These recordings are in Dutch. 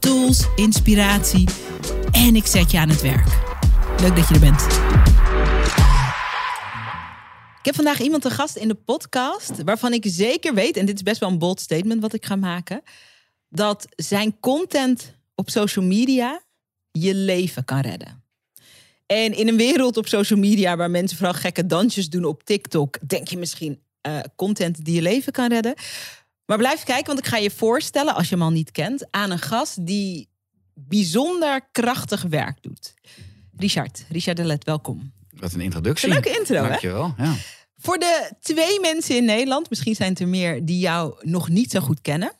tools, inspiratie en ik zet je aan het werk. Leuk dat je er bent. Ik heb vandaag iemand te gast in de podcast waarvan ik zeker weet, en dit is best wel een bold statement wat ik ga maken, dat zijn content op social media je leven kan redden. En in een wereld op social media waar mensen vooral gekke dansjes doen op TikTok, denk je misschien uh, content die je leven kan redden. Maar blijf kijken, want ik ga je voorstellen, als je hem al niet kent, aan een gast die bijzonder krachtig werk doet. Richard, Richard Delet, welkom. Wat een introductie. Een leuke intro, Dankjewel, hè? ja. Voor de twee mensen in Nederland, misschien zijn het er meer die jou nog niet zo goed kennen.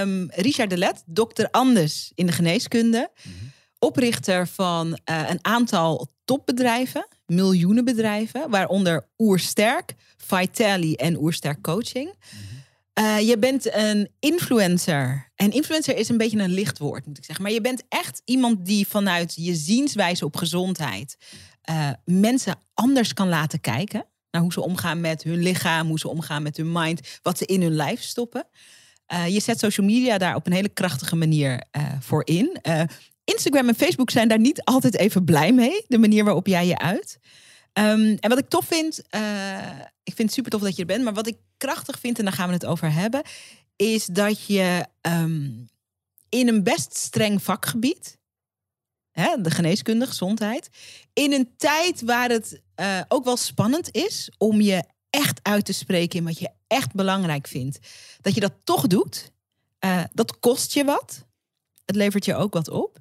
Um, Richard Delet, dokter Anders in de geneeskunde. Oprichter van uh, een aantal topbedrijven, miljoenen bedrijven, waaronder Oersterk, Vitaly en Oersterk Coaching. Uh, je bent een influencer. En influencer is een beetje een lichtwoord, moet ik zeggen. Maar je bent echt iemand die vanuit je zienswijze op gezondheid uh, mensen anders kan laten kijken naar hoe ze omgaan met hun lichaam, hoe ze omgaan met hun mind, wat ze in hun lijf stoppen. Uh, je zet social media daar op een hele krachtige manier voor in. Instagram en Facebook zijn daar niet altijd even blij mee, de manier waarop jij je uit. Um, en wat ik tof vind, uh, ik vind het super tof dat je er bent, maar wat ik krachtig vind, en daar gaan we het over hebben, is dat je um, in een best streng vakgebied, hè, de geneeskunde, gezondheid, in een tijd waar het uh, ook wel spannend is om je echt uit te spreken in wat je echt belangrijk vindt, dat je dat toch doet. Uh, dat kost je wat. Het levert je ook wat op.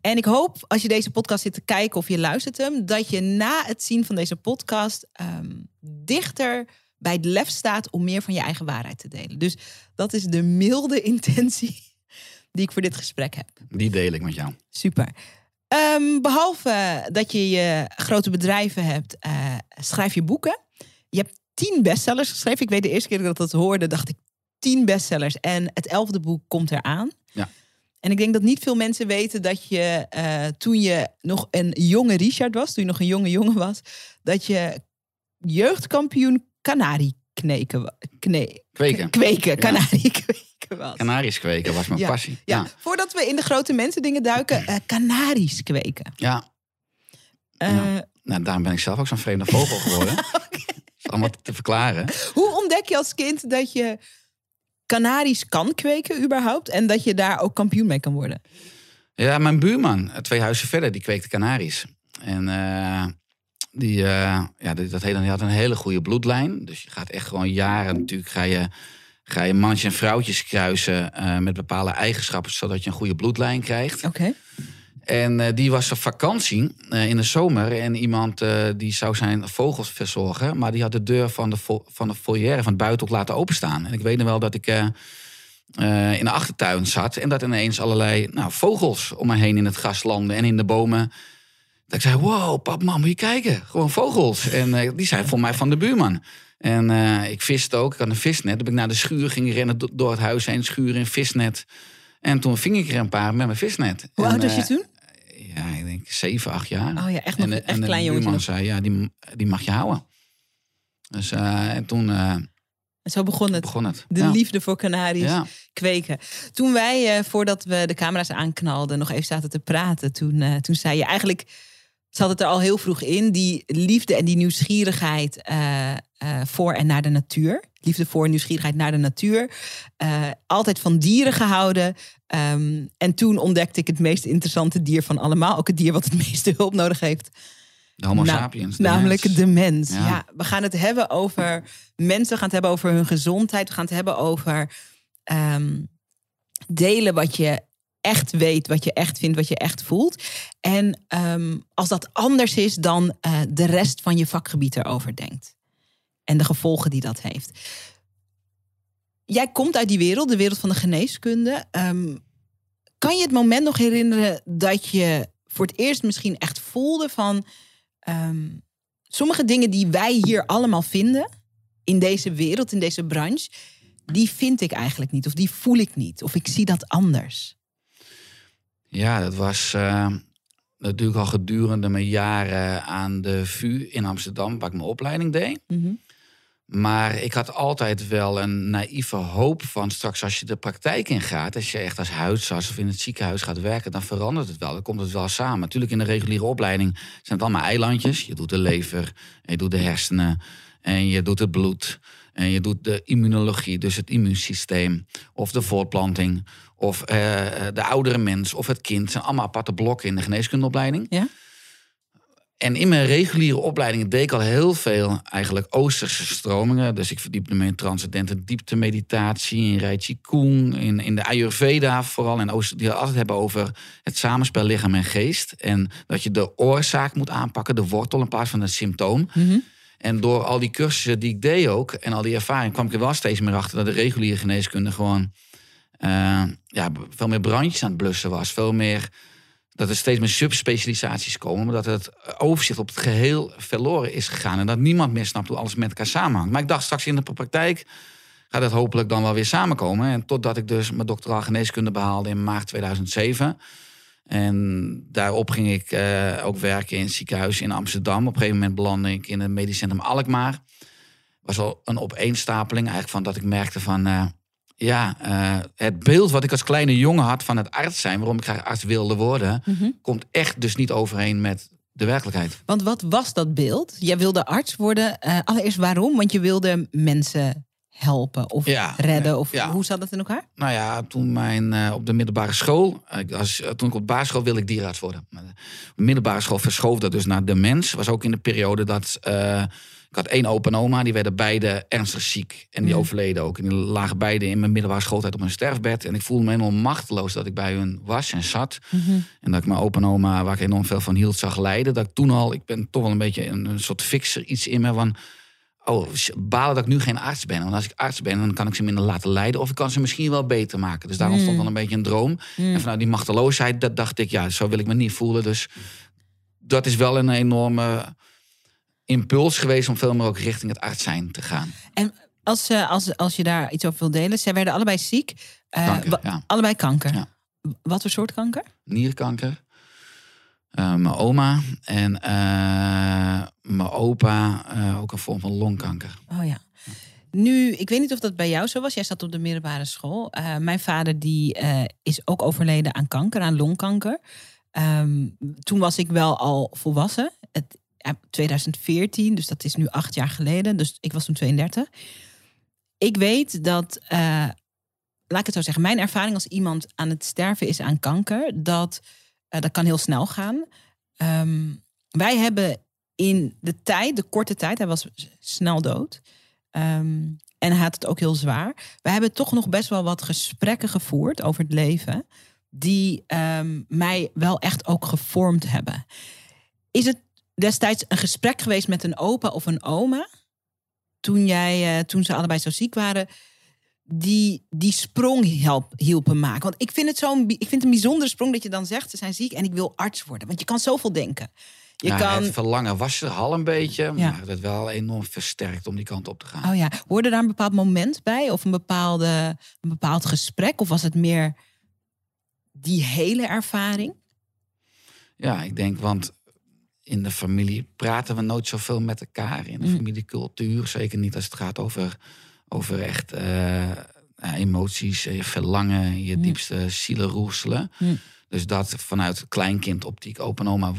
En ik hoop als je deze podcast zit te kijken of je luistert hem, dat je na het zien van deze podcast um, dichter bij het lef staat om meer van je eigen waarheid te delen. Dus dat is de milde intentie die ik voor dit gesprek heb. Die deel ik met jou. Super. Um, behalve dat je je grote bedrijven hebt, uh, schrijf je boeken. Je hebt tien bestsellers geschreven. Ik weet de eerste keer dat ik dat hoorde, dacht ik tien bestsellers. En het elfde boek komt eraan. Ja. En ik denk dat niet veel mensen weten dat je uh, toen je nog een jonge Richard was, toen je nog een jonge jongen was, dat je jeugdkampioen Canarie kneken, kne, kweken. kweken, Canarie kweken was. Canaries kweken was mijn ja. passie. Ja. Ja. voordat we in de grote mensen dingen duiken, uh, Canaries kweken. Ja. Uh. Nou, daarom ben ik zelf ook zo'n vreemde vogel geworden. okay. allemaal te verklaren. Hoe ontdek je als kind dat je Canaries kan kweken überhaupt en dat je daar ook kampioen mee kan worden? Ja, mijn buurman, twee huizen verder, die kweekte Canaries. En uh, die, uh, ja, dat hele, die had een hele goede bloedlijn. Dus je gaat echt gewoon jaren natuurlijk ga je, ga je mannetjes en vrouwtjes kruisen uh, met bepaalde eigenschappen, zodat je een goede bloedlijn krijgt. Oké. Okay. En uh, die was op vakantie uh, in de zomer. En iemand uh, die zou zijn vogels verzorgen. Maar die had de deur van de, van de foyer, van het buitenhoek laten openstaan. En ik weet nog wel dat ik in de achtertuin zat. En dat ineens allerlei nou, vogels om me heen in het gras landen en in de bomen. Dat ik zei, wow, pap, mam, moet je kijken. Gewoon vogels. En die zijn voor mij van de buurman. En ik viste ook, ik had een visnet. Ben ik naar de schuur ging rennen door het huis heen. Schuur in visnet. En toen ving ik er een paar met mijn visnet. Hoe en, oud was je toen? Ja, ik denk zeven, acht jaar. Oh ja, echt nog en, echt en klein jongetje. buurman zei, ja, die, die mag je houden. Dus uh, en toen... Uh, en zo begon het. Begon het. De ja. liefde voor Canaries ja. kweken. Toen wij, voordat we de camera's aanknalden, nog even zaten te praten. Toen, toen zei je eigenlijk, zat het er al heel vroeg in, die liefde en die nieuwsgierigheid voor en naar de natuur. Liefde voor en nieuwsgierigheid naar de natuur. altijd van dieren gehouden. Um, en toen ontdekte ik het meest interessante dier van allemaal. Ook het dier wat het meeste hulp nodig heeft. De homo sapiens. De namelijk mens. de mens. Ja. Ja. we gaan het hebben over mensen. We gaan het hebben over hun gezondheid. We gaan het hebben over um, delen wat je echt weet, wat je echt vindt, wat je echt voelt. En um, als dat anders is dan uh, de rest van je vakgebied erover denkt. En de gevolgen die dat heeft. Jij komt uit die wereld, de wereld van de geneeskunde. Kan Kan je het moment nog herinneren dat je voor het eerst misschien echt voelde van ehm, sommige dingen die wij hier allemaal vinden in deze wereld, in deze branche, die vind ik eigenlijk niet of die voel ik niet of ik zie dat anders. Ja, dat was uh, natuurlijk al gedurende mijn jaren aan de VU in Amsterdam, waar ik mijn opleiding deed. Mhm. Maar ik had altijd wel een naïeve hoop van straks als je de praktijk ingaat, als je echt als huisarts of in het ziekenhuis gaat werken, dan verandert het wel. Dan komt het wel samen. Natuurlijk in de reguliere opleiding zijn het allemaal eilandjes. Je doet de lever, en je doet de hersenen en je doet het bloed. En je doet de immunologie, dus het immuunsysteem, of de voortplanting, of uh, de oudere mens, of het kind. Zijn allemaal aparte blokken in de geneeskundeopleiding. Ja? En in mijn reguliere opleiding deed ik al heel veel eigenlijk Oosterse stromingen. Dus ik verdiepte me in transcendente dieptemeditatie, in Rai Kung, in, in de Ayurveda vooral. En Ooster, die altijd hebben over het samenspel lichaam en geest. En dat je de oorzaak moet aanpakken, de wortel in plaats van het symptoom. Mm En door al die cursussen die ik deed ook en al die ervaring kwam ik er wel steeds meer achter dat de reguliere geneeskunde gewoon uh, ja, veel meer brandjes aan het blussen was. Veel meer dat er steeds meer subspecialisaties komen, maar dat het overzicht op het geheel verloren is gegaan. En dat niemand meer snapt hoe alles met elkaar samenhangt. Maar ik dacht straks in de praktijk gaat het hopelijk dan wel weer samenkomen. En totdat ik dus mijn doctoraal geneeskunde behaalde in maart 2007. En daarop ging ik uh, ook werken in het ziekenhuis in Amsterdam. Op een gegeven moment belandde ik in het medisch centrum Alkmaar. was al een opeenstapeling eigenlijk van dat ik merkte van... Uh, ja, uh, het beeld wat ik als kleine jongen had van het arts zijn, waarom ik graag arts wilde worden, Mhm. komt echt dus niet overeen met de werkelijkheid. Want wat was dat beeld? Jij wilde arts worden. Eh, allereerst waarom? Want je wilde mensen helpen of Ja, redden. Of ja. hoe zat dat in elkaar? Nou ja, toen mijn, eh, op de middelbare school, ik als, toen ik op de basisschool wilde ik dierenarts worden. Maar de middelbare school verschoof dat dus naar de mens. Was ook in de periode dat eh, ik had één opa en oma, die werden beide ernstig ziek. En die Mm. overleden ook. En die lagen beide in mijn middelbare schooltijd op een sterfbed. En ik voelde me enorm machteloos dat ik bij hun was en zat. En dat ik mijn opa en oma, waar ik enorm veel van hield, zag lijden. Dat ik toen al, ik ben toch wel een beetje een, een soort fixer iets in me van... Oh, balen dat ik nu geen arts ben. Want als ik arts ben, dan kan ik ze minder laten lijden. Of ik kan ze misschien wel beter maken. Dus daar ontstond Mm. dan een beetje een droom. En vanuit die machteloosheid, dat dacht ik, ja, zo wil ik me niet voelen. Dus dat is wel een enorme impuls geweest om veel meer ook richting het arts zijn te gaan. En als, eh, als, als je daar iets over wil delen. Zij werden allebei ziek. Eh, Kanker, wa- ja. Allebei kanker. Ja. Wat voor soort kanker? Nierkanker. Eh, mijn oma en mijn opa ook een vorm van longkanker. Oh ja. Nu, ik weet niet of dat bij jou zo was. Jij zat op de middelbare school. Mijn vader die is ook overleden aan kanker, aan longkanker. Ehm, toen was ik wel al volwassen. Het, ja, 2014, dus dat is nu acht jaar geleden. Dus ik was toen 32. Ik weet dat, eh, laat ik het zo zeggen, mijn ervaring als iemand aan het sterven is aan kanker, dat eh, dat kan heel snel gaan. Ehm, wij hebben in de tijd, de korte tijd, hij was snel dood. Ehm, en hij had het ook heel zwaar. We hebben toch nog best wel wat gesprekken gevoerd over het leven. Die ehm, mij wel echt ook gevormd hebben. Is het destijds een gesprek geweest met een opa of een oma? Toen, jij, eh, toen ze allebei zo ziek waren. Die die sprong help, hielpen maken. Want ik vind het zo'n ik vind het een bijzondere sprong dat je dan zegt: ze zijn ziek en ik wil arts worden. Want je kan zoveel denken. Je ja, kan. Het verlangen was er al een beetje, maar het wel enorm versterkt om die kant op te gaan. Oh ja, hoorde daar een bepaald moment bij? Of een, bepaalde, een bepaald gesprek? Of was het meer die hele ervaring? Ja, ik denk, want in de familie praten we nooit zoveel met elkaar. In de Mm. familiecultuur, zeker niet als het gaat over, over echt eh, emoties, eh, je verlangen, je Mm. diepste zielenroerselen. Mm. Dus dat vanuit kleinkindoptiek, opa en oma,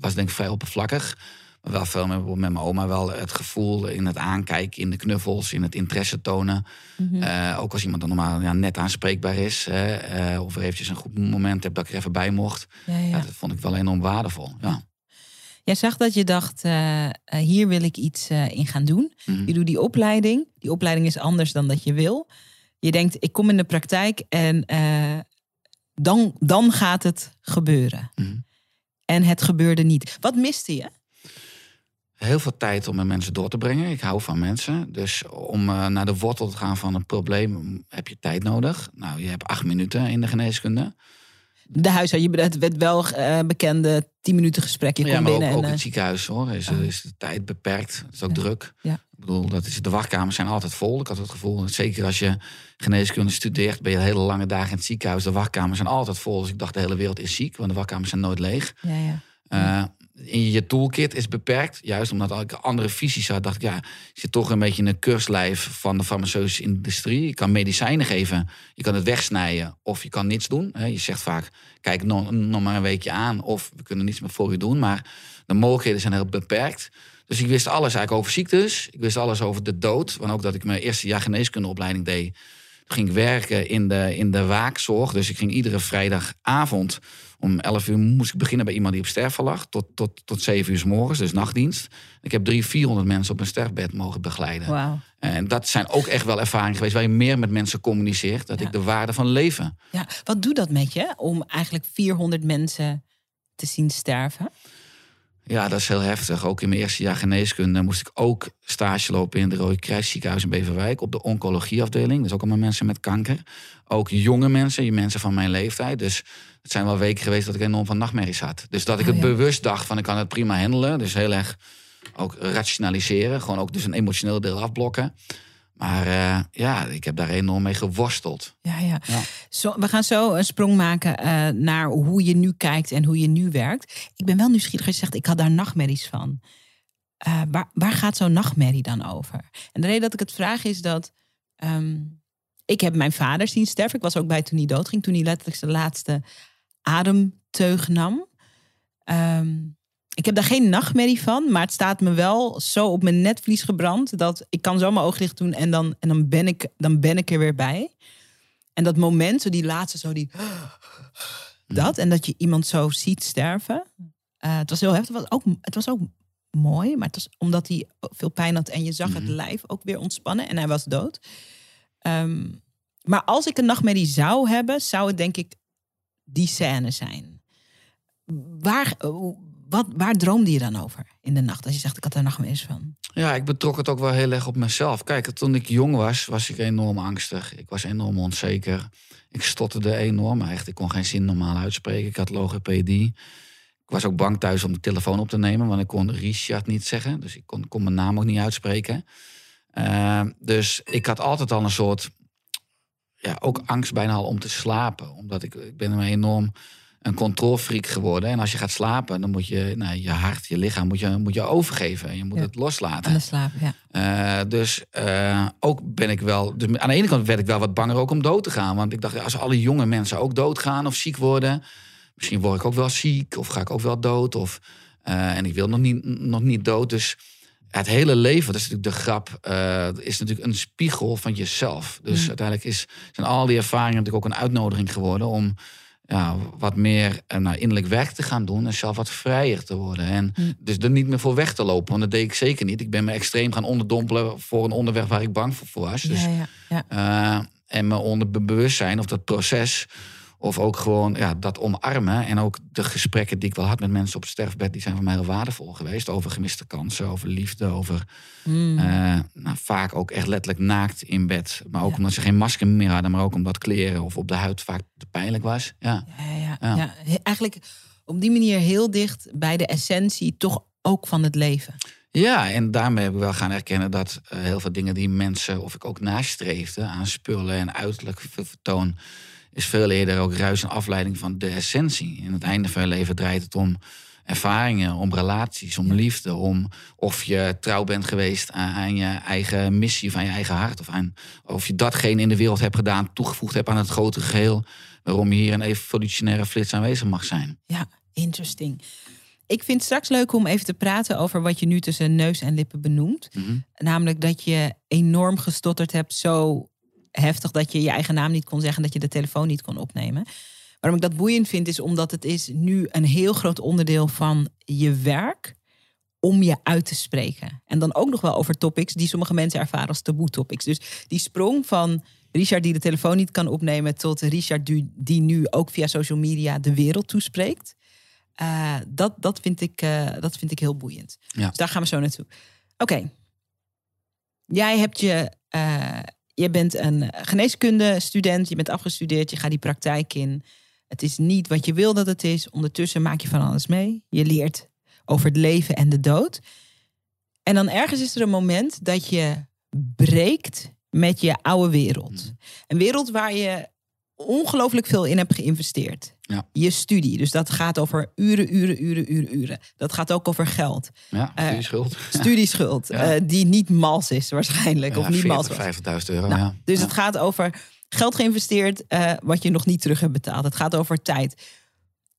was denk ik vrij oppervlakkig. Maar wel veel met, met mijn oma wel het gevoel in het aankijken, in de knuffels, in het interesse tonen. Mhm. Eh, ook als iemand dan normaal ja, net aanspreekbaar is. Hè, eh, of er eventjes een goed moment hebt dat ik er even bij mocht. Ja, dat vond ik wel enorm waardevol. Ja. Jij zag dat je dacht, eh, eh, hier wil ik iets eh, in gaan doen. Mhm. Je doet die opleiding. Die opleiding is anders dan dat je wil. Je denkt, ik kom in de praktijk en dan, dan gaat het gebeuren. Mhm. En het gebeurde niet. Wat miste je? Heel veel tijd om met mensen door te brengen. Ik hou van mensen. Dus om naar de wortel te gaan van een probleem heb je tijd nodig. Nou, je hebt acht minuten in de geneeskunde. De huisarts, je het werd wel uh, bekende 10 minuten gesprek. Je ja, maar binnen ook, en, het ziekenhuis hoor. Is, oh. is de tijd beperkt. Het is ook druk. Ja. Ik bedoel, dat is, de wachtkamers zijn altijd vol. Ik had het gevoel, zeker als je geneeskunde studeert, ben je hele lange dagen in het ziekenhuis. De wachtkamers zijn altijd vol. Dus ik dacht, de hele wereld is ziek, want de wachtkamers zijn nooit leeg. Ja, ja. Uh, in je toolkit is beperkt. Juist omdat ik andere visies had, dacht ik, ja, je zit toch een beetje in een keurslijf van de farmaceutische industrie. Je kan medicijnen geven, je kan het wegsnijden of je kan niets doen. Je zegt vaak, kijk nog, maar een weekje aan of we kunnen niets meer voor je doen. Maar de mogelijkheden zijn heel beperkt. Dus ik wist alles eigenlijk over ziektes. Ik wist alles over de dood. Want ook dat ik mijn eerste jaar geneeskundeopleiding deed. Ging ik werken in de, in de waakzorg. Dus ik ging iedere vrijdagavond om 11 uur moest ik beginnen bij iemand die op sterven lag. Tot, tot, tot 7 uur s morgens, dus nachtdienst. Ik heb drie, 400 mensen op een sterfbed mogen begeleiden. Wow. En dat zijn ook echt wel ervaringen geweest waar je meer met mensen communiceert. Dat ik de waarde van leven. Ja, wat doet dat met je om eigenlijk 400 mensen te zien sterven? Ja, dat is heel heftig. Ook in mijn eerste jaar geneeskunde moest ik ook stage lopen in de Rode Kruisziekenhuis in Beverwijk op de oncologieafdeling. Dus ook allemaal mensen met kanker. Ook jonge mensen, mensen van mijn leeftijd. Dus het zijn wel weken geweest dat ik enorm van nachtmerries had. Dus dat ik oh, het bewust dacht van ik kan het prima handelen. Dus heel erg ook rationaliseren. Gewoon ook dus een emotioneel deel afblokken. Maar uh, ja, ik heb daar enorm mee geworsteld. Ja, ja. ja. Zo, we gaan zo een sprong maken uh, naar hoe je nu kijkt en hoe je nu werkt. Ik ben wel nieuwsgierig als je zegt, ik had daar nachtmerries van. Uh, waar, waar gaat zo'n nachtmerrie dan over? En de reden dat ik het vraag is dat... Um, ik heb mijn vader zien sterven. Ik was ook bij toen hij doodging. Toen hij letterlijk zijn laatste ademteug nam. Um, ik heb daar geen nachtmerrie van, maar het staat me wel zo op mijn netvlies gebrand dat ik kan zo mijn ogen dicht doen en dan, en dan, ben, ik, dan ben ik er weer bij. En dat moment, zo die laatste, zo die. Dat, en dat je iemand zo ziet sterven. Uh, het was heel heftig. Het was, ook, het was ook mooi, maar het was omdat hij veel pijn had en je zag het mhm. lijf ook weer ontspannen en hij was dood. Um, maar als ik een nachtmerrie zou hebben, zou het denk ik die scène zijn. Waar, wat, waar droomde je dan over in de nacht? Als je zegt, ik had er nachtmerries van. Ja, ik betrok het ook wel heel erg op mezelf. Kijk, toen ik jong was, was ik enorm angstig. Ik was enorm onzeker. Ik stotterde enorm. Echt, ik kon geen zin normaal uitspreken. Ik had logopedie. Ik was ook bang thuis om de telefoon op te nemen, want ik kon Richard niet zeggen. Dus ik kon, kon mijn naam ook niet uitspreken. Uh, dus ik had altijd al een soort, ja, ook angst bijna al om te slapen. Omdat ik, ik ben enorm een controlfreak geworden. En als je gaat slapen, dan moet je nou, je hart, je lichaam moet je, moet je overgeven. En je moet het loslaten. Aan slapen, ja. Uh, dus uh, ook ben ik wel... Dus aan de ene kant werd ik wel wat banger ook om dood te gaan. Want ik dacht, als alle jonge mensen ook doodgaan of ziek worden... misschien word ik ook wel ziek of ga ik ook wel dood. Of, uh, en ik wil nog niet, nog niet dood. Dus het hele leven, dat is natuurlijk de grap, is natuurlijk een spiegel van jezelf. Dus mm. uiteindelijk is, zijn al die ervaringen natuurlijk ook een uitnodiging geworden... om ja, wat meer uh, nou, innerlijk werk te gaan doen en zelf wat vrijer te worden. En dus er niet meer voor weg te lopen, want dat deed ik zeker niet. Ik ben me extreem gaan onderdompelen voor een onderwerp waar ik bang voor was. Dus, ja, ja, ja. Uh, en me onder bewustzijn of dat proces of ook gewoon ja, dat omarmen. En ook de gesprekken die ik wel had met mensen op het sterfbed, die zijn voor mij heel waardevol geweest. Over gemiste kansen, over liefde, over mm. uh, nou, vaak ook echt letterlijk naakt in bed. Maar ook omdat ze geen masker meer hadden, maar ook omdat kleren of op de huid vaak te pijnlijk was. Ja, ja, ja, ja. eigenlijk op die manier heel dicht bij de essentie, toch ook van het leven. Ja, en daarmee hebben we wel gaan erkennen dat uh, heel veel dingen die mensen, of ik ook nastreefde aan spullen en uiterlijk vertoon is veel eerder ook ruis en afleiding van de essentie. In het einde van je leven draait het om ervaringen, om relaties, om liefde, om of je trouw bent geweest aan, je eigen missie of aan je eigen hart. Of, aan, of je datgene in de wereld hebt gedaan, toegevoegd hebt aan het grote geheel, waarom je hier een evolutionaire flits aanwezig mag zijn. Ja, interesting. Ik vind het straks leuk om even te praten over wat je nu tussen neus en lippen benoemt. Mhm. Namelijk dat je enorm gestotterd hebt, zo heftig dat je je eigen naam niet kon zeggen, dat je de telefoon niet kon opnemen. Waarom ik dat boeiend vind, is omdat het is nu een heel groot onderdeel van je werk om je uit te spreken. En dan ook nog wel over topics die sommige mensen ervaren als taboe topics. Dus die sprong van Richard die de telefoon niet kan opnemen tot Richard die nu ook via social media de wereld toespreekt. Uh, dat, dat, vind ik, uh, dat vind ik heel boeiend. Ja. Dus daar gaan we zo naartoe. Oké. Jij hebt je uh, je bent een geneeskunde student, je bent afgestudeerd, je gaat die praktijk in. Het is niet wat je wil dat het is. Ondertussen maak je van alles mee. Je leert over het leven en de dood. En dan ergens is er een moment dat je breekt met je oude wereld. Mm. Een wereld waar je ongelooflijk veel in hebt geïnvesteerd. Ja. Je studie. Dus dat gaat over uren, uren, uren, uren, uren. Dat gaat ook over geld. Ja, Eh, die schuld. Studieschuld. Ja. eh, die niet mals is waarschijnlijk. of niet mals 40, was. 50.000 euro. Nou, ja. Dus het gaat over geld geïnvesteerd eh, wat je nog niet terug hebt betaald. Het gaat over tijd.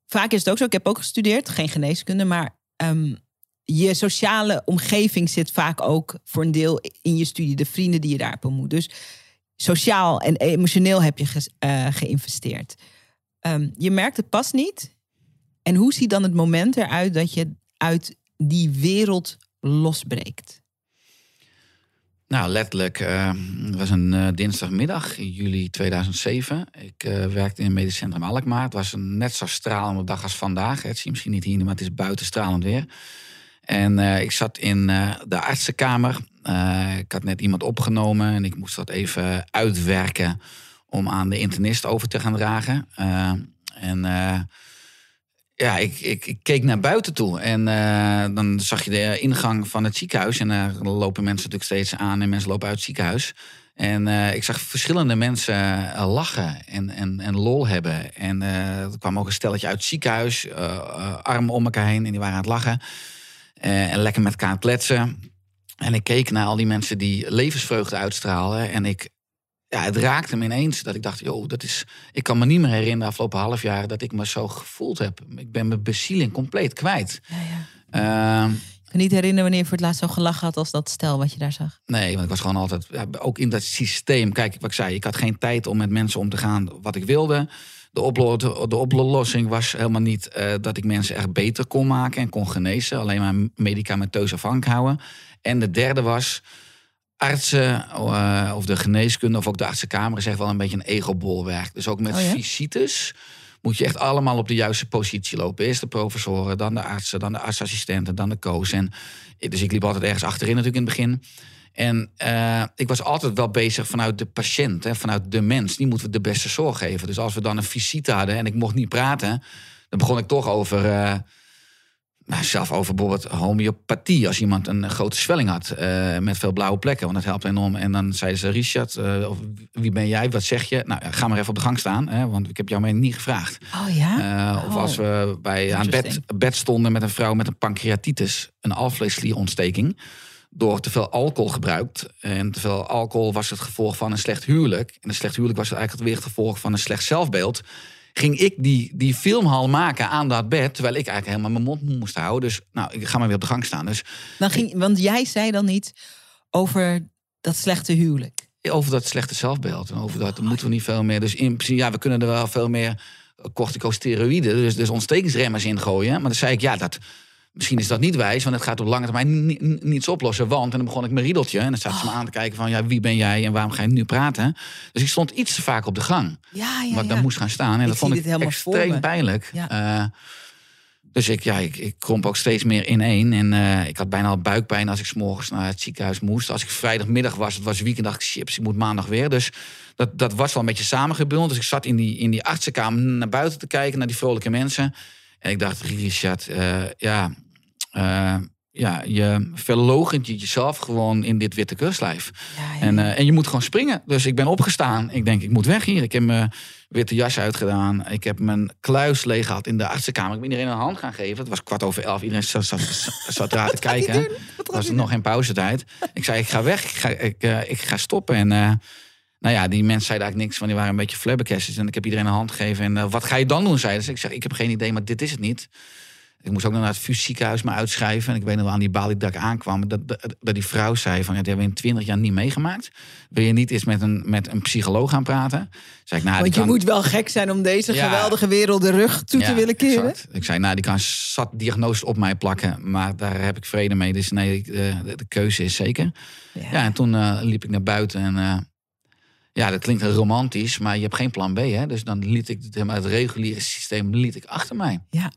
Vaak is het ook zo, ik heb ook gestudeerd, geen geneeskunde, maar ehm, je sociale omgeving zit vaak ook voor een deel in je studie, de vrienden die je daar hebt ontmoet. Dus sociaal en emotioneel heb je ge- geïnvesteerd. Ehm, je merkt het pas niet. En hoe ziet dan het moment eruit dat je uit die wereld losbreekt? Nou, letterlijk. eh, het was een eh, dinsdagmiddag in juli 2007. Ik eh, werkte in het medisch centrum Alkmaar. Het was een net zo stralende dag als vandaag. Het zie misschien niet hier, maar het is buiten stralend weer. En eh, ik zat in de artsenkamer. Ik had net iemand opgenomen en ik moest dat even uitwerken om aan de internist over te gaan dragen. Eh, en eh, ja, ik, ik, ik keek naar buiten toe en eh, dan zag je de ingang van het ziekenhuis. En daar lopen mensen natuurlijk steeds aan en mensen lopen uit het ziekenhuis. En ik zag verschillende mensen lachen en, en, en lol hebben. En er kwam ook een stelletje uit het ziekenhuis, armen om elkaar heen en die waren aan het lachen. En lekker met elkaar aan kletsen. En ik keek naar al die mensen die levensvreugde uitstraalden. En ik, ja, het raakte me ineens dat ik dacht, joh, dat is. Ik kan me niet meer herinneren de afgelopen half jaar dat ik me zo gevoeld heb. Ik ben mijn bezieling compleet kwijt. Ja, ja. Ehm, Ik kan niet herinneren wanneer je voor het laatst zo gelachen had als dat stel wat je daar zag. Nee, want ik was gewoon altijd, ja, ook in dat systeem. Kijk, wat ik zei, ik had geen tijd om met mensen om te gaan wat ik wilde. De, oplo de, de oplossing was helemaal niet eh, dat ik mensen echt beter kon maken en kon genezen. Alleen maar medicamenteus afhankelijk houden. En de derde was, artsen eh, of de geneeskunde of ook de artsenkamer is echt wel een beetje een egobolwerk. Dus ook met Oh ja? visites moet je echt allemaal op de juiste positie lopen. Eerst de professoren, dan de artsen, dan de artsassistenten, dan de coach. En, dus ik liep altijd ergens achterin natuurlijk in het begin. En eh, ik was altijd wel bezig vanuit de patiënt, hè, vanuit de mens. Die moeten we de beste zorg geven. Dus als we dan een visite hadden en ik mocht niet praten... dan begon ik toch over... eh, zelf over bijvoorbeeld homeopathie. Als iemand een grote zwelling had eh, met veel blauwe plekken. Want dat helpt enorm. En dan zeiden ze, Richard, eh, of wie ben jij? Wat zeg je? Nou, ga maar even op de gang staan. Hè, want ik heb jou mening niet gevraagd. Oh ja? Eh, Of Oh. als we bij, aan bed, bed stonden met een vrouw met een pancreatitis. Een alvleesklierontsteking. Door te veel alcohol gebruikt. En te veel alcohol was het gevolg van een slecht huwelijk. En een slecht huwelijk was eigenlijk weer het gevolg van een slecht zelfbeeld ging ik die, die filmhal maken aan dat bed. Terwijl ik eigenlijk helemaal mijn mond moest houden. Dus nou, ik ga maar weer op de gang staan. Dus Dan ging, want jij zei dan niet over dat slechte huwelijk. over dat slechte zelfbeeld. En over dat moeten we niet veel meer. Dus in principe, ja, we kunnen er wel veel meer corticosteroïden, dus, dus ontstekingsremmers ingooien. Maar dan zei ik, ja, dat, misschien is dat niet wijs, want het gaat op lange termijn ni- ni- niets oplossen. Want, en dan begon ik mijn riedeltje. En dan zat ze me aan te kijken van, ja, wie ben jij en waarom ga je nu praten? Dus ik stond iets te vaak op de gang. Ja, ja, wat ik dan moest gaan staan. En Ik dat vond ik extreem pijnlijk. Eh, dus ik, ja, ik, ik kromp ook steeds meer ineen. En eh, ik had bijna al buikpijn als ik 's morgens naar het ziekenhuis moest. Als ik vrijdagmiddag was, het was weekend, dacht ik, chips, ik moet maandag weer. Dus dat, dat was wel een beetje samengebundeld. Dus ik zat in die, in die artsenkamer naar buiten te kijken, naar die vrolijke mensen. En ik dacht, Richard, eh, ja, eh, ja, je verlogent je jezelf gewoon in dit witte. Ja, ja. En, eh, en je moet gewoon springen. Dus ik ben opgestaan. Ik denk, ik moet weg hier. Ik heb mijn witte jas uitgedaan. Ik heb mijn kluis leeg gehad in de artsenkamer. Ik ben iedereen een hand gaan geven. Het was kwart over elf. Iedereen zat, zat, zat te kijken. gaat was nog geen pauzetijd. Ik zei, ik ga weg. Ik ga, ik, ik ga stoppen. En nou ja, die mensen zeiden eigenlijk niks. Want die waren een beetje flabbergasted. En ik heb iedereen een hand gegeven. En eh, wat ga je dan doen, zeiden ze. Ik zeg, ik heb geen idee, maar dit is het niet. Ik moest ook nog naar het VU ziekenhuis me uitschrijven. En ik weet nog wel aan die balie dat ik aankwam. Dat, dat, dat die vrouw zei van, ja, dat hebben we in twintig jaar niet meegemaakt. Wil je niet eens met een, met een psycholoog gaan praten? Zei ik, nou, Want die je kan- moet wel gek zijn om deze Ja. geweldige wereld de rug toe te willen keren. exact. Ik zei, nou, die kan zat diagnoses op mij plakken. Maar daar heb ik vrede mee. Dus nee, ik- de, de, de keuze is zeker. Ja, en toen eh, liep ik naar buiten en... eh, ja, dat klinkt romantisch, maar je hebt geen plan B. Hè? Dus dan liet ik het, het reguliere systeem liet ik achter mij. Ja.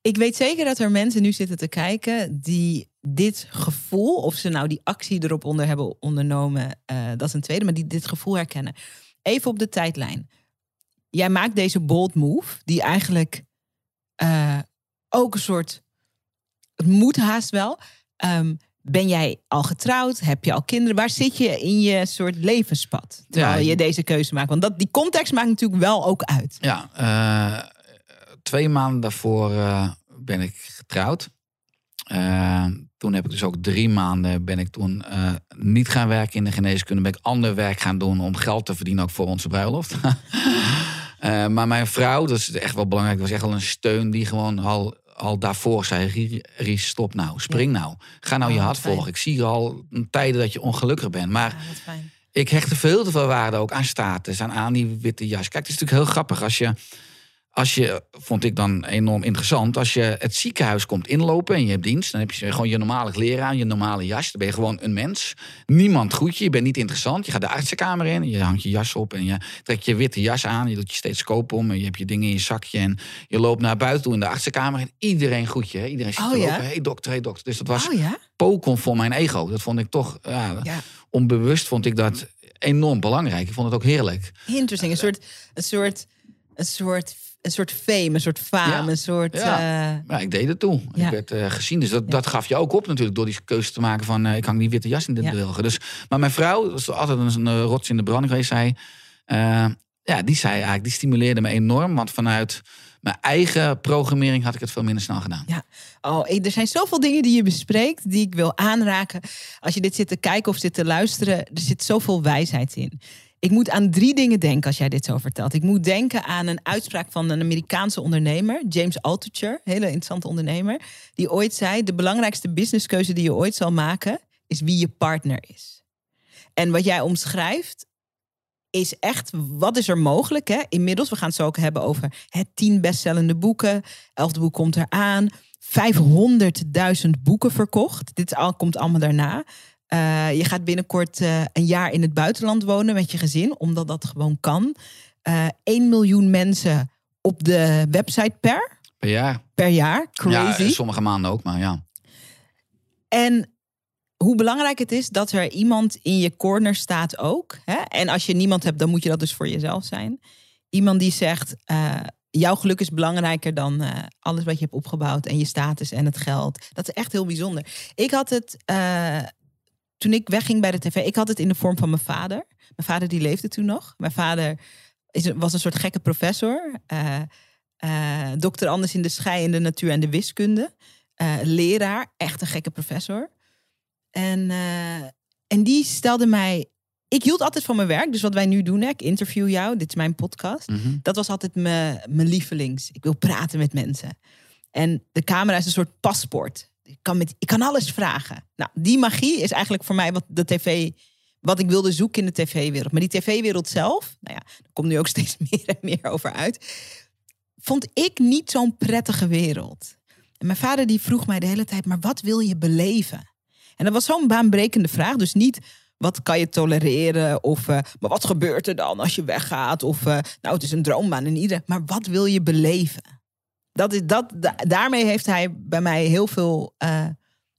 Ik weet zeker dat er mensen nu zitten te kijken die dit gevoel, of ze nou die actie erop onder hebben ondernomen, eh, dat is een tweede, maar die dit gevoel herkennen. Even op de tijdlijn. jij maakt deze bold move, die eigenlijk eh, ook een soort. Het moet haast wel. Ehm, ben jij al getrouwd? Heb je al kinderen? Waar zit je in je soort levenspad? Terwijl Ja, je deze keuze maakt. Want dat, die context maakt natuurlijk wel ook uit. Ja, eh, twee maanden daarvoor eh, ben ik getrouwd. Eh, toen heb ik dus ook drie maanden ben ik toen niet gaan werken in de geneeskunde. Ben ik ander werk gaan doen om geld te verdienen ook voor onze bruiloft. Maar mijn vrouw, dat is echt wel belangrijk, was echt wel een steun die gewoon al, al daarvoor zei: "Rie- Ries, stop nou, spring nou. Ga nou Oh, je wat hart volgen. Ik zie al tijden dat je ongelukkig bent. Maar ik hechtte veel te veel waarde ook aan status, aan, aan die witte jas. Kijk, het is natuurlijk heel grappig als je, als je, vond ik dan enorm interessant, als je het ziekenhuis komt inlopen en je hebt dienst, dan heb je gewoon je normale kleren aan, je normale jas. Dan ben je gewoon een mens. Niemand groet je, je bent niet interessant. Je gaat de artsenkamer in, je hangt je jas op en je trekt je witte jas aan. Je doet je stethoscoop om en je hebt je dingen in je zakje en je loopt naar buiten toe in de artsenkamer en iedereen groet je. hè. Iedereen zit Oh, ja? Hey dokter, hey dokter. Dus dat was Oh ja? voor mijn ego. Dat vond ik toch, ja, Ja. onbewust vond ik dat enorm belangrijk. Ik vond het ook heerlijk. Interesting. Een soort, een soort, een soort, een soort fame, een soort faam, Ja. een soort. Ja. eh, Ja, ik deed het toe. Ja. Ik werd eh, gezien. Dus dat, dat gaf je ook op natuurlijk. Door die keuze te maken van... eh, ik hang die witte jas in de wilgen. Dus, maar mijn vrouw, dat is altijd een, een rots in de branding geweest, zei... ja, die zei eigenlijk... Die stimuleerde me enorm. Want vanuit mijn eigen programmering had ik het veel minder snel gedaan. Ja. Oh, er zijn zoveel dingen die je bespreekt die ik wil aanraken. Als je dit zit te kijken of zit te luisteren, er zit zoveel wijsheid in. Ik moet aan drie dingen denken als jij dit zo vertelt. Ik moet denken aan een uitspraak van een Amerikaanse ondernemer, James Altucher, hele interessante ondernemer, die ooit zei: de belangrijkste businesskeuze die je ooit zal maken is wie je partner is. En wat jij omschrijft is echt, wat is er mogelijk? Hè? Inmiddels, we gaan het zo ook hebben over hè, tien bestsellende boeken. Elfde boek komt eraan. 500.000 boeken verkocht. Dit al, komt allemaal daarna. Eh, je gaat binnenkort eh, een jaar in het buitenland wonen met je gezin, omdat dat gewoon kan. Eh 1 miljoen mensen op de website per, Per jaar. per jaar. Crazy. Ja, sommige maanden ook, maar ja. En hoe belangrijk het is dat er iemand in je corner staat ook. Hè? En als je niemand hebt, dan moet je dat dus voor jezelf zijn. Iemand die zegt, jouw geluk is belangrijker dan alles wat je hebt opgebouwd en je status en het geld. Dat is echt heel bijzonder. Ik had het, toen ik wegging bij de tv, ik had het in de vorm van mijn vader. Mijn vader die leefde toen nog. Mijn vader is, was een soort gekke professor. eh, dokter Anders in de schei in de natuur en de wiskunde. Eh, leraar, echt een gekke professor. En, en die stelde mij. Ik hield altijd van mijn werk. Dus wat wij nu doen, hè, ik interview jou. Dit is mijn podcast. Mhm. Dat was altijd mijn, mijn lievelings. Ik wil praten met mensen. En de camera is een soort paspoort. Ik kan, met, ik kan alles vragen. Nou, die magie is eigenlijk voor mij wat de tv. Wat ik wilde zoeken in de tv-wereld. Maar die tv-wereld zelf, nou ja, er komt nu ook steeds meer en meer over uit. Vond ik niet zo'n prettige wereld. En mijn vader die vroeg mij de hele tijd, maar wat wil je beleven? En dat was zo'n baanbrekende vraag. Dus niet wat kan je tolereren of eh, maar wat gebeurt er dan als je weggaat? Of eh, nou, het is een droombaan in ieder. Maar wat wil je beleven? Dat is, dat, da- daarmee heeft hij bij mij heel veel eh,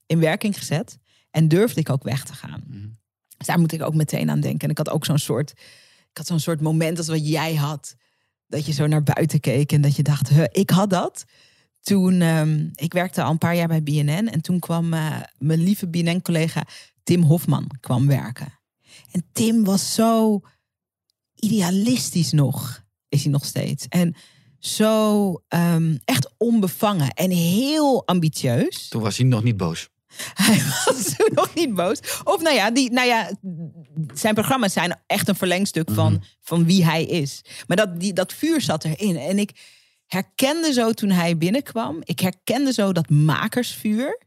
in werking gezet. En durfde ik ook weg te gaan. Mhm. Dus daar moet ik ook meteen aan denken. En ik had ook zo'n soort, ik had zo'n soort moment als wat jij had. Dat je zo naar buiten keek en dat je dacht, huh, ik had dat. Toen, ehm, ik werkte al een paar jaar bij BNN. En toen kwam eh, mijn lieve BNN-collega Tim Hofman kwam werken. En Tim was zo idealistisch nog, is hij nog steeds. En zo ehm, echt onbevangen en heel ambitieus. Toen was hij nog niet boos. Hij was toen nog niet boos. Of nou ja, die, nou ja, zijn programma's zijn echt een verlengstuk van, Mhm. van wie hij is. Maar dat, die, dat vuur zat erin. En ik herkende zo toen hij binnenkwam. Ik herkende zo dat makersvuur.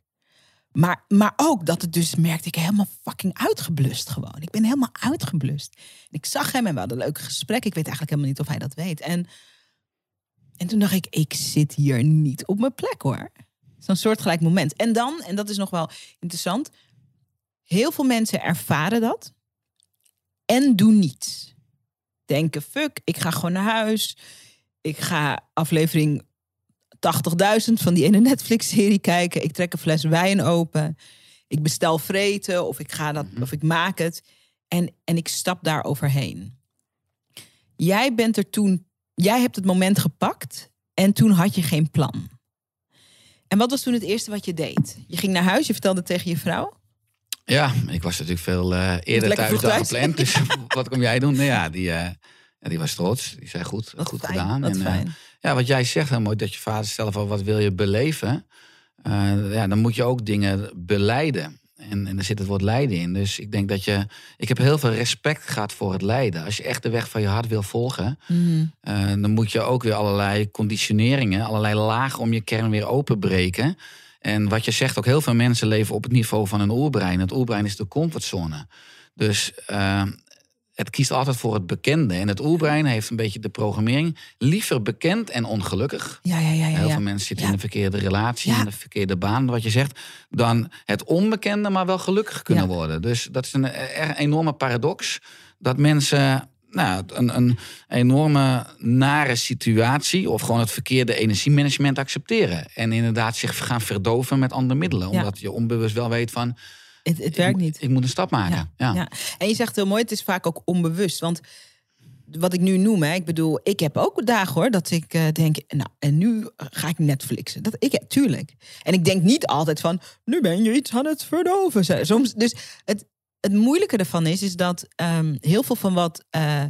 Maar, maar ook dat het dus, merkte ik, helemaal fucking uitgeblust gewoon. Ik ben helemaal uitgeblust. Ik zag hem en we hadden een leuk gesprek. Ik weet eigenlijk helemaal niet of hij dat weet. En, en toen dacht ik, ik zit hier niet op mijn plek hoor. Zo'n soortgelijk moment. En dan, en dat is nog wel interessant. Heel veel mensen ervaren dat. En doen niets. Denken, fuck, ik ga gewoon naar huis. Ik ga aflevering 80.000 van die ene Netflix-serie kijken. Ik trek een fles wijn open. Ik bestel vreten of ik, ga dat, of ik maak het. En, en ik stap daar overheen. Jij bent er toen jij hebt het moment gepakt en toen had je geen plan. En wat was toen het eerste wat je deed? Je ging naar huis, je vertelde tegen je vrouw. Ja, ik was natuurlijk veel uh, eerder thuis dan gepland. Dus wat kom jij doen? Nou ja, die, eh, die was trots. Die zei goed, Wat goed fijn, gedaan. wat en, eh, fijn. ja, wat jij zegt, heel mooi, dat je vader stelt van wat wil je beleven. Eh, ja, dan moet je ook dingen beleiden. En, en er zit het woord lijden in. Dus ik denk dat je. Ik heb heel veel respect gehad voor het lijden. Als je echt de weg van je hart wil volgen, Mhm. eh, dan moet je ook weer allerlei conditioneringen, allerlei lagen om je kern weer openbreken. En wat je zegt, ook heel veel mensen leven op het niveau van een oerbrein. Het oerbrein is de comfortzone. Dus eh, het kiest altijd voor het bekende. En het oerbrein heeft een beetje de programmering. Liever bekend en ongelukkig. Ja, ja, ja. ja, Heel veel mensen zitten in de verkeerde relatie, in de verkeerde baan, wat je zegt. Dan het onbekende, maar wel gelukkig kunnen worden. Dus dat is een er- enorme paradox. Dat mensen nou, een, een enorme nare situatie of gewoon het verkeerde energiemanagement accepteren. En inderdaad zich gaan verdoven met andere middelen. Omdat je onbewust wel weet van, Het, het werkt ik, niet. ik moet een stap maken. Ja. Ja. En je zegt heel mooi, het is vaak ook onbewust. Want wat ik nu noem, hè, ik bedoel, ik heb ook dagen hoor, dat ik eh, denk, nou, en nu ga ik Netflixen. Dat, ik, tuurlijk. En ik denk niet altijd van, nu ben je iets aan het verdoven. Soms, dus het, het moeilijke ervan is, is dat ehm, heel veel van wat eh,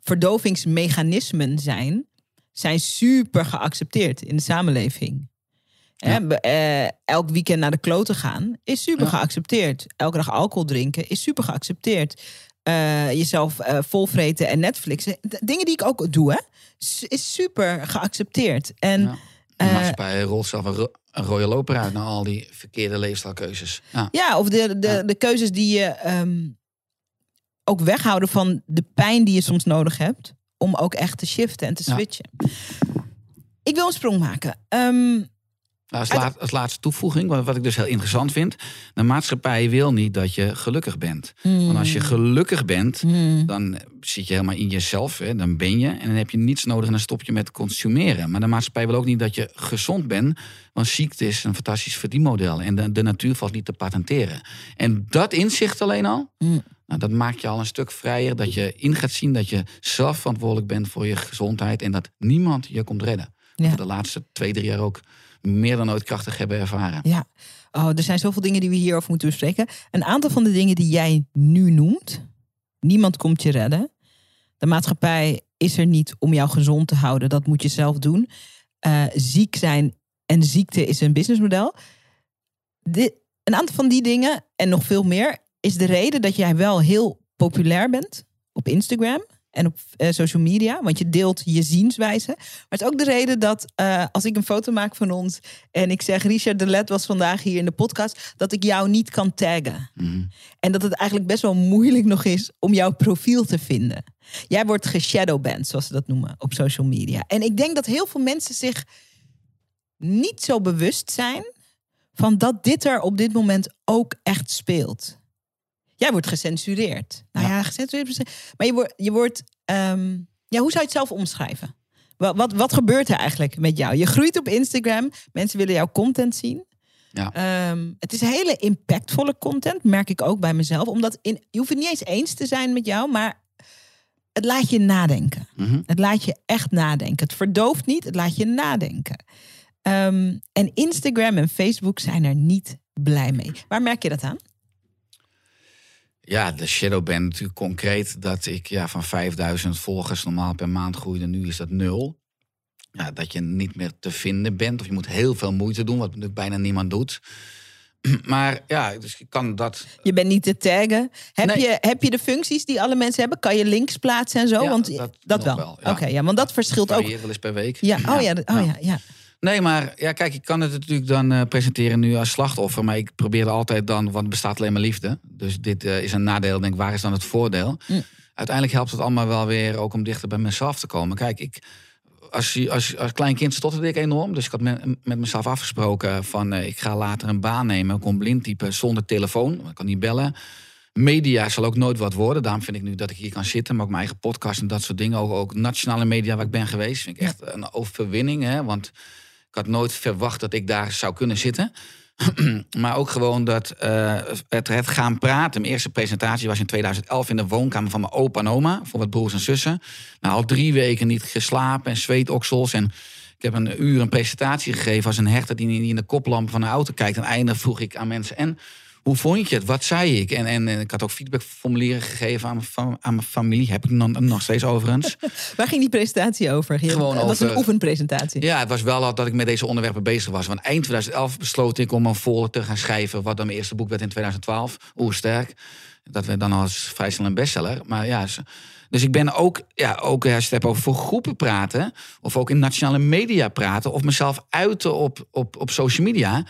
verdovingsmechanismen zijn, zijn super geaccepteerd in de samenleving. Hè, eh, elk weekend naar de kloten gaan is super Ja. geaccepteerd. Elke dag alcohol drinken is super geaccepteerd. Eh, jezelf eh, volvreten en Netflixen. D- Dingen die ik ook doe, hè, is super geaccepteerd. En Ja. De maatschappij rolt zelf een, ro- een rode loper uit naar al die verkeerde leefstijlkeuzes. Ja. ja, of de, de, de keuzes die je ehm, ook weghouden van de pijn die je soms nodig hebt. Om ook echt te shiften en te switchen. Ik wil een sprong maken. Ehm, als, laat- als laatste toevoeging, wat, ik dus heel interessant vind. De maatschappij wil niet dat je gelukkig bent. Want als je gelukkig bent, hmm, dan zit je helemaal in jezelf. Hè, dan ben je. En dan heb je niets nodig en dan stop je met consumeren. Maar de maatschappij wil ook niet dat je gezond bent. Want ziekte is een fantastisch verdienmodel. En de, de natuur valt niet te patenteren. En dat inzicht alleen al, Mm. nou, dat maakt je al een stuk vrijer. Dat je in gaat zien dat je zelf verantwoordelijk bent voor je gezondheid. En dat niemand je komt redden. Ja. De laatste twee, drie jaar ook meer dan ooit krachtig hebben ervaren. Ja, oh, er zijn zoveel dingen die we hierover moeten bespreken. Een aantal van de dingen die jij nu noemt, niemand komt je redden. De maatschappij is er niet om jou gezond te houden. Dat moet je zelf doen. Eh, ziek zijn en ziekte is een businessmodel. Dit, een aantal van die dingen en nog veel meer is de reden dat jij wel heel populair bent op Instagram en op eh, social media, want je deelt je zienswijze. Maar het is ook de reden dat eh, als ik een foto maak van ons en ik zeg Richard de Let was vandaag hier in de podcast, dat ik jou niet kan taggen. Mhm. En dat het eigenlijk best wel moeilijk nog is om jouw profiel te vinden. Jij wordt geshadowband, zoals ze dat noemen, op social media. En ik denk dat heel veel mensen zich niet zo bewust zijn van dat dit er op dit moment ook echt speelt. Jij wordt gecensureerd. Nou ja, gecensureerd. Maar je wordt. Je wordt ehm, ja, hoe zou je het zelf omschrijven? Wat, wat, wat gebeurt er eigenlijk met jou? Je groeit op Instagram. Mensen willen jouw content zien. Ja. Ehm, het is hele impactvolle content, merk ik ook bij mezelf. Omdat in, je hoeft het niet eens eens te zijn met jou, maar het laat je nadenken. Mhm. Het laat je echt nadenken. Het verdooft niet, het laat je nadenken. Ehm, en Instagram en Facebook zijn er niet blij mee. Waar merk je dat aan? Ja, de shadowban natuurlijk concreet dat ik ja, van 5000 volgers normaal per maand groeide. Nu is dat nul. Ja, dat je niet meer te vinden bent. Of je moet heel veel moeite doen, wat natuurlijk bijna niemand doet. Maar ja, dus je kan dat... Je bent niet te taggen. Heb, Nee. je, heb je de functies die alle mensen hebben? Kan je links plaatsen en zo? Ja, want dat wel. wel, ja. Oké, ja, want dat verschilt ook. wel eens per week. Ja, oh ja, oh ja, ja. Nee, maar ja, kijk, ik kan het natuurlijk dan eh, presenteren nu als slachtoffer. Maar ik probeer altijd dan, want er bestaat alleen maar liefde. Dus dit eh, is een nadeel. Denk, waar is dan het voordeel? Uiteindelijk helpt het allemaal wel weer ook om dichter bij mezelf te komen. Kijk, ik, als, je- als, als klein kind stotterde ik enorm. Dus ik had met, met mezelf afgesproken van eh, ik ga later een baan nemen. Ik kon blind typen zonder telefoon. Ik kan niet bellen. Media zal ook nooit wat worden. Daarom vind ik nu dat ik hier kan zitten. Maar ook mijn eigen podcast en dat soort dingen. Ook, ook nationale media waar ik ben geweest. Vind ik echt een overwinning. Hè? Want ik had nooit verwacht dat ik daar zou kunnen zitten. maar ook gewoon dat eh, het, gaan praten. Mijn eerste presentatie was in 2011 in de woonkamer van mijn opa en oma. Voor wat broers en zussen. Nou, al drie weken niet geslapen en zweetoksels. En ik heb een uur een presentatie gegeven als een hechter die in de koplamp van de auto kijkt. En einde vroeg ik aan mensen. En hoe vond je het? Wat zei ik? En, en, ik had ook feedbackformulieren gegeven aan mijn, aan mijn familie. Heb ik nog, nog steeds overigens. Waar ging die presentatie over? Gewoon dat was een oefenpresentatie. Ja, het was wel dat ik met deze onderwerpen bezig was. Want eind 2011 besloot ik om een vol te gaan schrijven... wat dan mijn eerste boek werd in 2012. Oersterk. Dat werd dan als vrij snel een bestseller. Maar ja... Dus ik ben ook, ja, ook als je het hebt over voor groepen praten, of ook in nationale media praten, of mezelf uiten op, op, op social media.